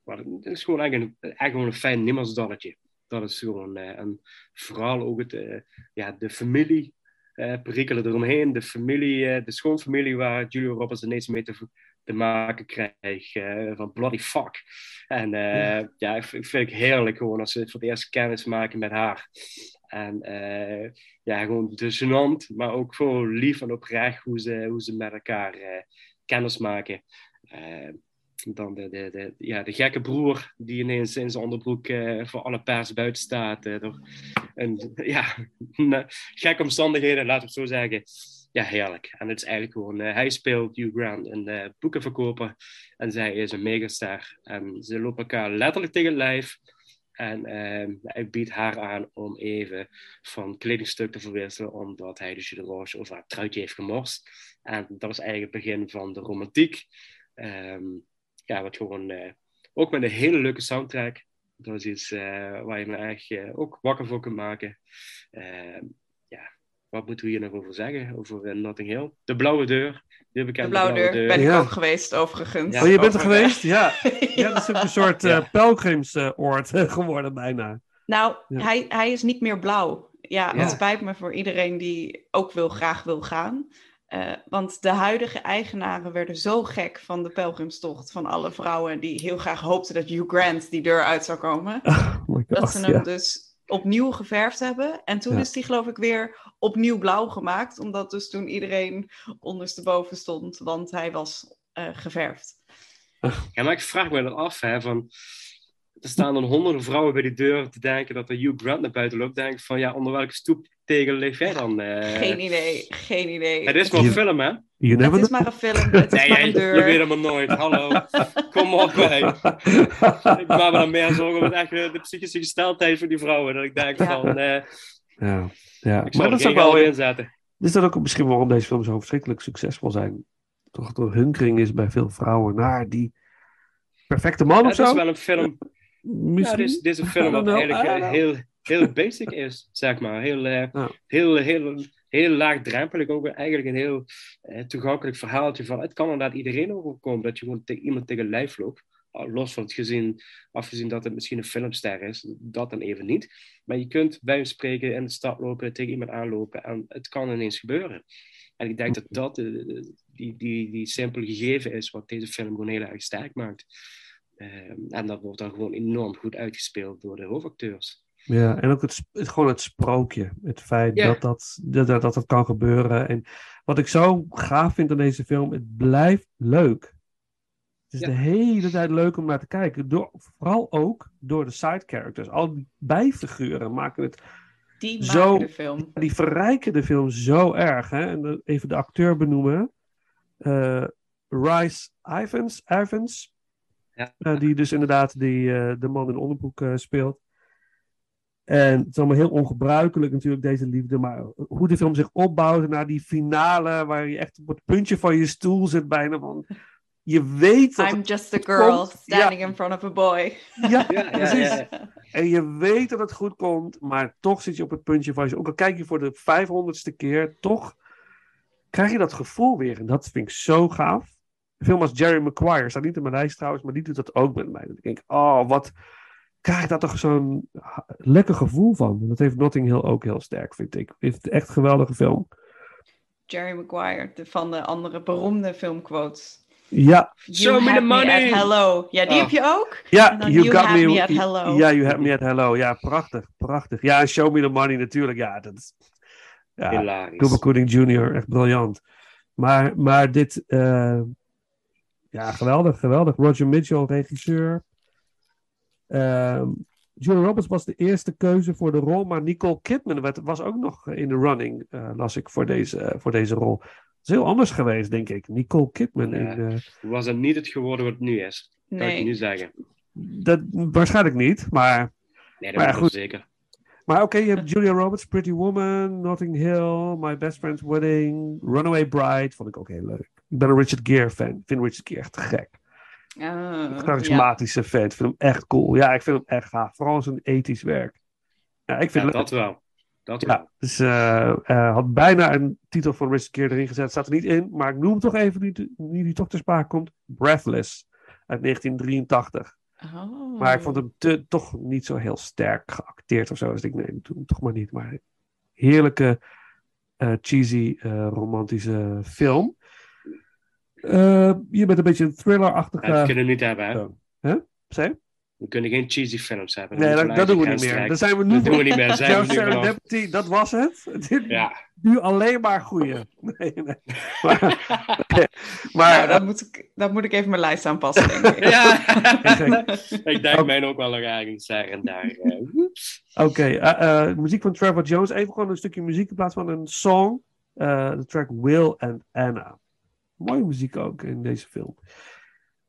maar het is gewoon eigenlijk een, gewoon een fijn nimmersdalletje. Dat is gewoon, eh, en vooral ook het, eh, ja, de familie eh perikelen eromheen. De familie, de schoonfamilie waar Julia Roberts ineens mee te, te maken krijgt. van bloody fuck. En eh, ja, ik vind, vind ik heerlijk gewoon als ze voor het eerst kennis maken met haar. En ja, gewoon de gênant, maar ook gewoon lief en oprecht hoe ze, hoe ze met elkaar kennis maken. Eh, dan de, de, de, ja, de gekke broer die ineens in zijn onderbroek eh, voor alle pers buiten staat. eh, door ja, gekke omstandigheden, laten we het zo zeggen. Ja, heerlijk. En het is eigenlijk gewoon, hij speelt Hugh Grant, een eh, boekenverkoper. En zij is een megastar. En ze lopen elkaar letterlijk tegen het lijf. En ehm, hij biedt haar aan om even van kledingstuk te verwisselen, omdat hij dus de roosje over haar truitje heeft gemorst. En dat is eigenlijk het begin van de romantiek. Ehm, ja, wat gewoon eh, ook met een hele leuke soundtrack. Dat is iets eh, waar je me echt eh, ook wakker voor kunt maken. Ehm, ja, wat moeten we hier nog over zeggen? Over Notting Hill. De Blauwe Deur. De blauwe deur ben ik ook geweest, overigens. Ja. oh, je bent er geweest? Ja. ja, dat is ook een soort eh pelgrimsoord geworden bijna. Nou, Ja. hij, hij is niet meer blauw. Ja, Ja. het spijt me voor iedereen die ook wil, graag wil gaan. Eh, want de huidige eigenaren werden zo gek van de pelgrimstocht van alle vrouwen die heel graag hoopten dat Hugh Grant die deur uit zou komen. Oh dat ze hem ja. dus opnieuw geverfd hebben. En toen Ja. is die geloof ik weer opnieuw blauw gemaakt. Omdat dus toen iedereen ondersteboven stond, want hij was eh, geverfd. Ja, maar ik vraag me dan af, hè, van... Er staan dan honderden vrouwen bij die deur te denken dat er Hugh Grant naar buiten loopt. Denk van, ja, onder welke stoeptegel leef jij dan? eh? Geen idee, geen idee. Het is maar een film, hè? You never Het is maar een film, het is Nee, maar jij- een deur. je weet helemaal nooit. Hallo. Kom op, hè. Ik maak me dan meer zorgen om het echt, de psychische gesteldheid van die vrouwen. Dat ik denk Ja. van, eh, ja, ja. ik maar zou dat is wel in zetten. is dat ook misschien waarom deze films zo verschrikkelijk succesvol zijn. Toch door hunkering is bij veel vrouwen naar die perfecte man Ja, of het is zo. wel een film... Ja, Misschien. dit is, dit is een film wat eigenlijk eh, heel, heel basic is, zeg maar. Heel, eh, Ja. heel, heel, heel laagdrempelig. Ook eigenlijk een heel eh, toegankelijk verhaaltje van... Het kan inderdaad iedereen overkomen dat je gewoon tegen iemand tegen lijf loopt. Al Los van het gezien, afgezien dat het misschien een filmster is. Dat dan even niet. Maar je kunt bij hem spreken in de stad lopen, tegen iemand aanlopen. En het kan ineens gebeuren. En ik denk dat dat die, die, die simpele gegeven is wat deze film gewoon heel erg sterk maakt. Ehm, en dat wordt dan gewoon enorm goed uitgespeeld door de hoofdacteurs. Ja, en ook het, het, gewoon het sprookje. Het feit Ja. dat, dat, dat, dat dat kan gebeuren. En wat ik zo gaaf vind aan deze film, het blijft leuk. Het is Ja. de hele tijd leuk om naar te kijken. Door, vooral ook door de side characters. Al die bijfiguren maken het Die maken Zo- de film. die verrijken de film zo erg. Hè? En dan even de acteur benoemen. Eh Rice Ivans, Ivans Ja. eh, die dus inderdaad die, eh, de man in onderbroek eh, speelt. En het is allemaal heel ongebruikelijk natuurlijk, deze liefde. Maar hoe de film zich opbouwt naar die finale, waar je echt op het puntje van je stoel zit bijna van... Je weet dat... I'm just a girl komt. standing in front of a boy. ja, Ja, precies. En je weet dat het goed komt, maar toch zit je op het puntje van je. Ook al kijk je voor de 500ste keer, toch krijg je dat gevoel weer. En dat vind ik zo gaaf. Een film als Jerry Maguire staat niet in mijn lijst trouwens, maar die doet dat ook met mij. Dat ik denk, oh, wat krijg ik daar toch zo'n lekker gevoel van. Dat heeft Notting Hill ook heel sterk, vind ik. Het is echt een geweldige film. Jerry Maguire, de, van de andere beroemde filmquotes. Ja, You Show me the money. at hello. Ja, die Oh. heb je ook? ja you, You got me, Me at Hello. Ja, you have me at hello. Ja, prachtig, prachtig. Ja, en Show Me the Money natuurlijk. Ja, dat is... Ja, Hilarisch. Cuba Gooding Jr., echt briljant. Maar, maar dit, eh, ja, geweldig, geweldig. Roger Mitchell, regisseur. Ehm Julia Roberts was de eerste keuze voor de rol, maar Nicole Kidman werd- was ook nog in de running, eh, las ik, voor deze, eh, voor deze rol. Het is heel anders geweest, denk ik. Nicole Kidman. Ja. In, eh, Was het niet het geworden wat het nu is? Kan ik je nu Nee. zeggen. dat, waarschijnlijk niet, maar Nee, dat Maar goed. zeker. Maar oké, je hebt Julia Roberts, Pretty Woman, Notting Hill, My Best Friend's Wedding, Runaway Bride. Vond ik ook heel leuk. Ik ben een Richard Gere fan. Ik vind Richard Gere echt te gek. Ja. Charismatische fan. Ik vind hem echt cool. Ja, ik vind hem echt gaaf. Vooral zijn ethisch werk. Ja, ik vind Ja, dat wel. Dat Ja, dus eh, eh, had bijna een titel voor Richard Gere erin gezet. Staat er niet in, maar ik noem hem toch even nu, nu die toch ter sprake komt. Breathless uit 1983. Oh. Maar ik vond hem te, toch niet zo heel sterk geacteerd of zo. Dus ik nee, hem toch maar niet. Maar heerlijke, eh, cheesy, eh, romantische film. Eh, je bent een beetje een thriller-achtige... Ja, dat kunnen we niet hebben, hè? Zei? We kunnen geen cheesy films hebben. Nee, dat, dat doen we niet meer. Dan zijn we nu Dat doen we niet meer. Zijn we nu dat was het. Dit, Ja. Nu alleen maar goeie. Nee, nee. Maar, maar Nou, dan moet, ik, dan moet ik even mijn lijst aanpassen, denk ik. Ja. Ik denk mij ook wel nog ergens daar en daar. eh. Oké, eh, muziek van Trevor Jones. Even gewoon een stukje muziek in plaats van een song. Eh, de track Will and Anna. Mooie muziek ook in deze film.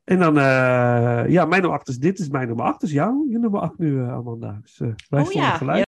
En dan, eh, ja, mijn nummer 8 is dit. is mijn nummer 8. Dus jouw je nummer 8 nu, eh, Amanda. Dus eh wij Oh ja, gelijk.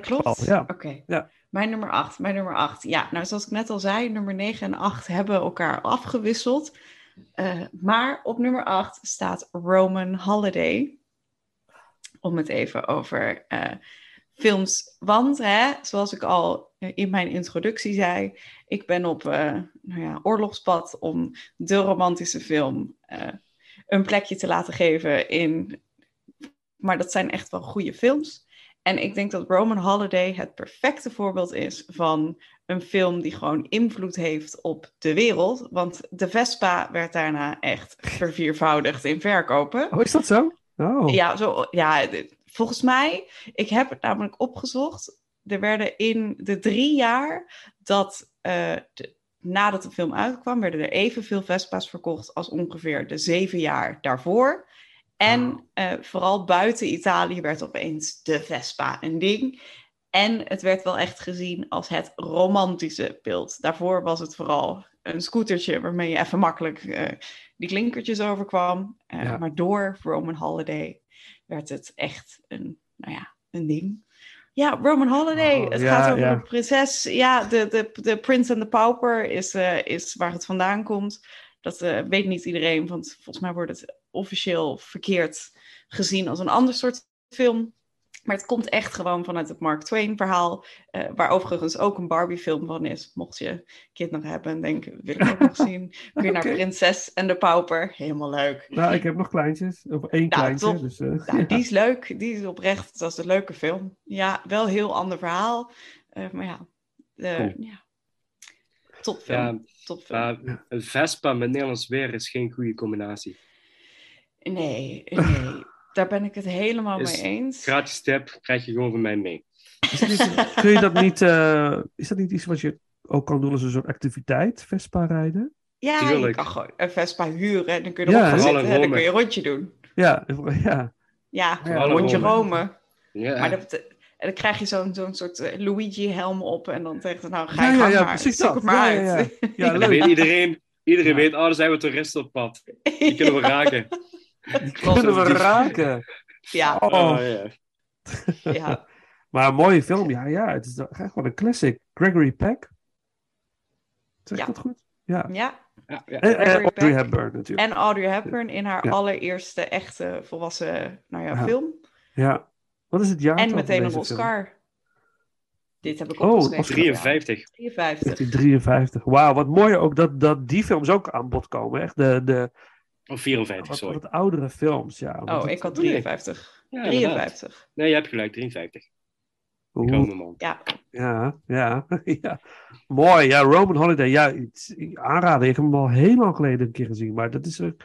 Dat klopt. Ja. Oké. Ja. Mijn nummer 8. Mijn nummer 8. Ja, nou zoals ik net al zei, nummer 9 en 8 hebben elkaar afgewisseld. Eh, maar op nummer 8 staat Roman Holiday. Om het even over eh, films. Want, hè, zoals ik al in mijn introductie zei, ik ben op eh, nou ja, oorlogspad om de romantische film een plekje te laten geven in. Maar dat zijn echt wel goede films. En ik denk dat Roman Holiday het perfecte voorbeeld is van een film die gewoon invloed heeft op de wereld. Want de Vespa werd daarna echt verviervoudigd in verkopen. Oh, is dat zo? Oh. Ja, zo, ja, volgens mij, ik heb het namelijk opgezocht. Er werden in de drie jaar dat, de- nadat de film uitkwam, werden er evenveel Vespa's verkocht als ongeveer de zeven jaar daarvoor. En eh, vooral buiten Italië werd opeens de Vespa een ding. En het werd wel echt gezien als het romantische beeld. Daarvoor was het vooral een scootertje waarmee je even makkelijk eh, die klinkertjes overkwam. Eh, Ja. Maar door Roman Holiday werd het echt een, nou ja, een ding. Ja, Roman Holiday. Oh, het ja, gaat over ja. een prinses. Ja, de, de, de Prince and the Pauper is, is waar het vandaan komt. Dat weet niet iedereen, want volgens mij wordt het officieel verkeerd gezien als een ander soort film. Maar het komt echt gewoon vanuit het Mark Twain verhaal, eh, waar overigens ook een Barbie film van is. Mocht je kinderen hebben en denken, wil ik ook nog zien. Kun je naar. Prinses en de Pauper. Helemaal leuk. Nou, ik heb nog kleintjes. Of één Nou, kleintje. top. Dus, eh, Nou, ja. die is leuk. Die is oprecht. Dat is een leuke film. Ja, wel een heel ander verhaal. Eh, maar ja, Cool. ja. Topfilm. Ja, Topfilm. Vespa met Nederlands weer is geen goede combinatie. Nee, nee. Daar ben ik het helemaal Is mee eens. Gratis tip krijg je gewoon van mij mee. Is het niet- kun je dat niet, eh, is dat niet iets wat je ook kan doen als een soort activiteit, Vespa rijden? Ja, je kan gewoon een Vespa huren en dan kun je Ja, erop gaan zitten en dan kun je een rondje doen. Ja, ja. Ja, Ja, een rondje Rome. Rome. Ja, Maar dat, en dan krijg je zo'n zo'n soort eh, Luigi-helm op en dan tegen nou ga Ja, je ja, ja, maar, precies zoek dat. maar Ja, ja, uit. Ja, dan weet iedereen, iedereen Ja. weet, oh, daar zijn we toeristen op pad. Die kunnen we raken. Die kunnen we raken. ja, Oh. Oh, ja. ja. Maar een mooie film, ja, ja. Het is echt wel een classic. Gregory Peck. Zeg ik dat goed? Ja. ja. Ja, ja. En, en Audrey. Hepburn natuurlijk. En Audrey Hepburn in haar Ja. allereerste echte volwassen nou ja, Ja. film. Ja. Wat is het jaar? En meteen een Oscar. Dit heb ik Oh, opgeschreven. Oscar. 53. 53. 1953. Wauw, wat mooi ook dat, dat die films ook aan bod komen. Echt de, de Of 54, wat, sorry. wat oudere films. Ja, Oh, het- ik had Nee. 53. Ja, inderdaad. 53. Nee, je hebt gelijk, 53. Oeh. Rome, man. Ja, Ja, ja, ja. Mooi, ja, Roman Holiday. Ja, aanraden. Ik heb hem al heel lang geleden een keer gezien. Maar dat is... er-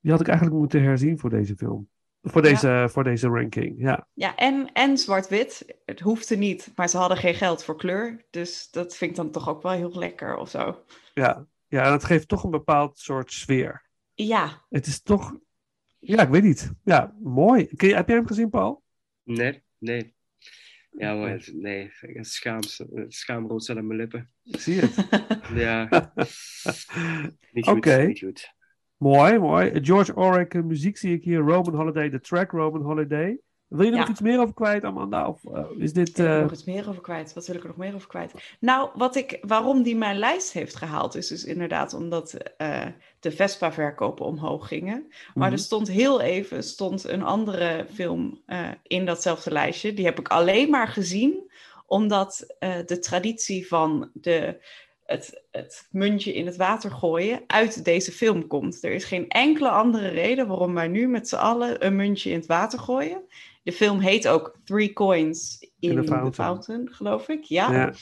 Die had ik eigenlijk moeten herzien voor deze film. Voor deze, voor deze ranking, ja. ja en, en zwart-wit. Het hoefde niet, maar ze hadden geen geld voor kleur. Dus dat vind ik dan toch ook wel heel lekker of zo. Ja, ja en dat geeft toch een bepaald soort sfeer. Ja, Het is toch... Ja, ik weet niet. Ja, mooi. Kun je, heb jij hem gezien, Paul? Nee, nee. Ja, maar nee, het schaamrood staat aan mijn lippen. Ik zie het. Ja, niet goed, Oké. niet goed. mooi, mooi. George Auric, eh, muziek zie ik hier. Roman Holiday, de track Roman Holiday. Wil je er Ja. nog iets meer over kwijt, Amanda? Of eh, is dit... Ik er eh, nog iets meer over kwijt? Wat wil ik er nog meer over kwijt? Nou, wat ik, waarom die mijn lijst heeft gehaald, is dus inderdaad omdat eh, de Vespa-verkopen omhoog gingen. Maar mhm. er stond heel even stond een andere film in datzelfde lijstje. Die heb ik alleen maar gezien omdat de traditie van de, het, het muntje in het water gooien uit deze film komt. Er is geen enkele andere reden waarom wij nu met z'n allen een muntje in het water gooien. De film heet ook Three Coins in, In the the, Fountain. geloof ik. Ja. ja.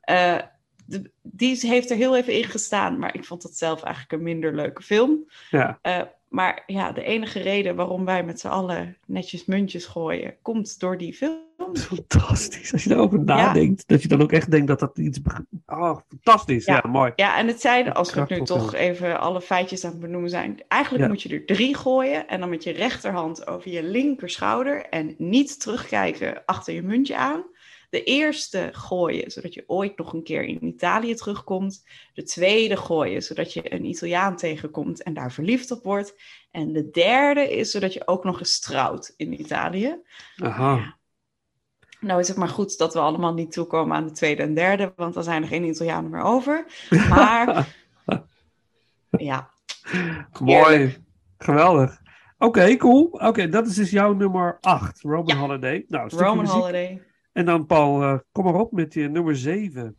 Eh, de- die heeft er heel even in gestaan, maar ik vond het zelf eigenlijk een minder leuke film. ja. Maar ja, de enige reden waarom wij met z'n allen netjes muntjes gooien, komt door die film. Fantastisch. Als je daarover nadenkt, dat je dan ook echt denkt dat dat iets... Oh, fantastisch. Ja, Ja. mooi. Ja, en het zijn, als we nu toch even alle feitjes aan het benoemen zijn, eigenlijk Ja. moet je er drie gooien en dan met je rechterhand over je linker schouder en niet terugkijken achter je muntje aan. De eerste gooien, zodat je ooit nog een keer in Italië terugkomt. De tweede gooien, zodat je een Italiaan tegenkomt en daar verliefd op wordt. En de derde is zodat je ook nog eens trouwt in Italië. Aha. Ja. Nou is het maar goed dat we allemaal niet toekomen aan de tweede en derde, want dan zijn er geen Italianen meer over. Maar ja, Mooi. Geweldig. Oké, cool. Oké, dat is dus jouw nummer 8, Roman Ja. Holiday. Nou, Roman muziek. Holiday. En dan Paul, eh, kom maar op met je nummer 7.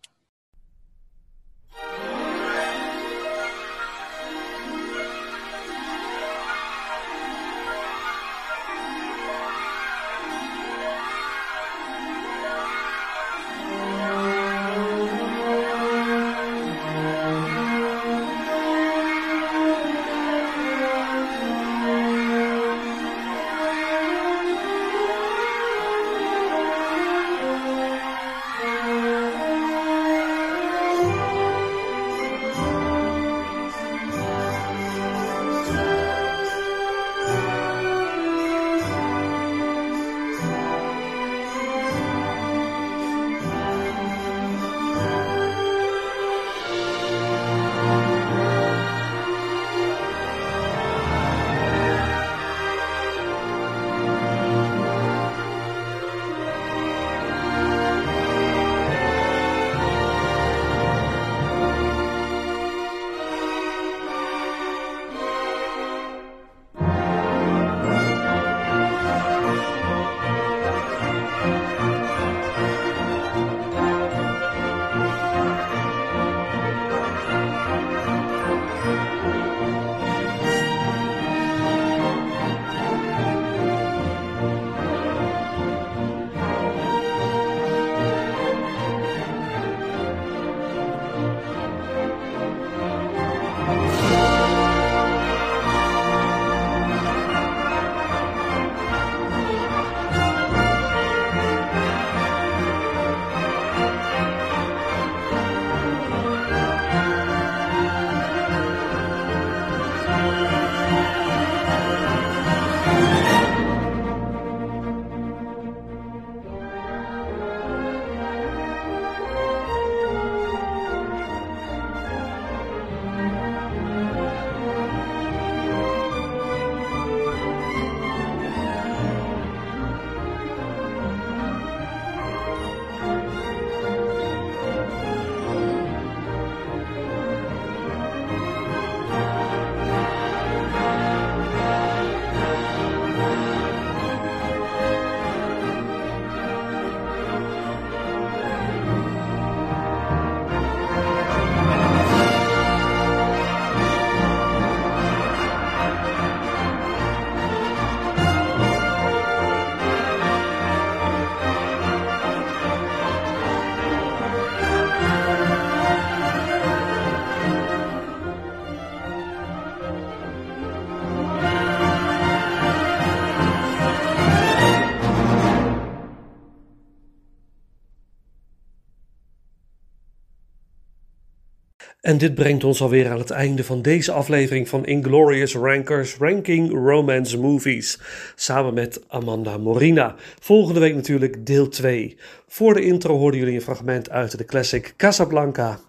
En dit brengt ons alweer aan het einde van deze aflevering van Inglorious Rankers Ranking Romance Movies. Samen met Amanda Morina. Volgende week natuurlijk deel 2. Voor de intro hoorden jullie een fragment uit de classic Casablanca.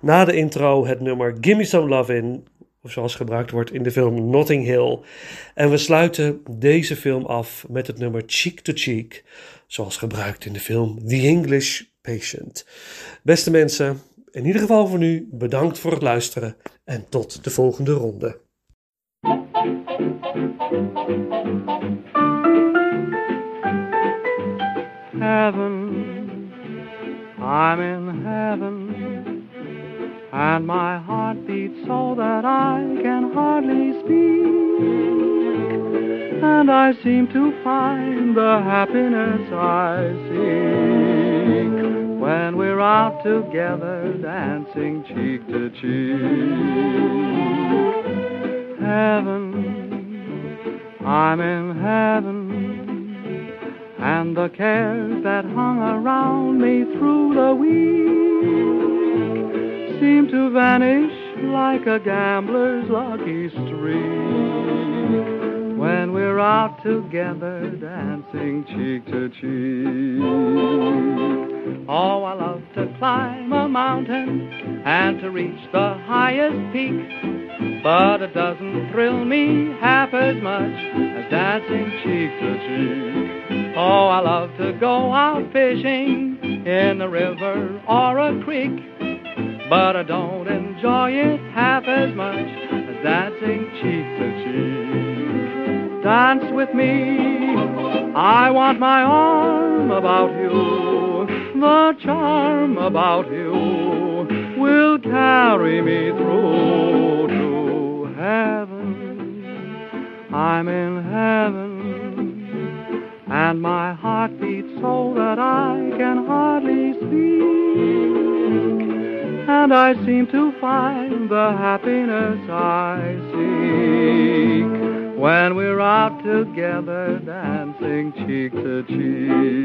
Na de intro het nummer Gimme Some Love In, zoals gebruikt wordt in de film Notting Hill. En we sluiten deze film af met het nummer Cheek to Cheek, zoals gebruikt in de film The English Patient. Beste mensen, in ieder geval voor nu bedankt voor het luisteren en tot de volgende ronde. heaven. I'm in heaven. And my heart beats so that I can hardly speak. And I seem to find the happiness I seek when we're out together dancing cheek to cheek. Heaven, I'm in heaven and the cares that hung around me through the week seem to vanish like a gambler's lucky streak when we're out together dancing cheek to cheek. Oh, I love to climb a mountain and to reach the highest peak, but it doesn't thrill me half as much as dancing cheek to cheek. Oh, I love to go out fishing in a river or a creek, but I don't enjoy it half as much as dancing cheek to cheek. Dance with me, I want my arm about you. The charm about you will carry me through to heaven. I'm in heaven and my heart beats so that I can hardly speak. And I seem to find the happiness I seek when we're out together dancing cheek to cheek.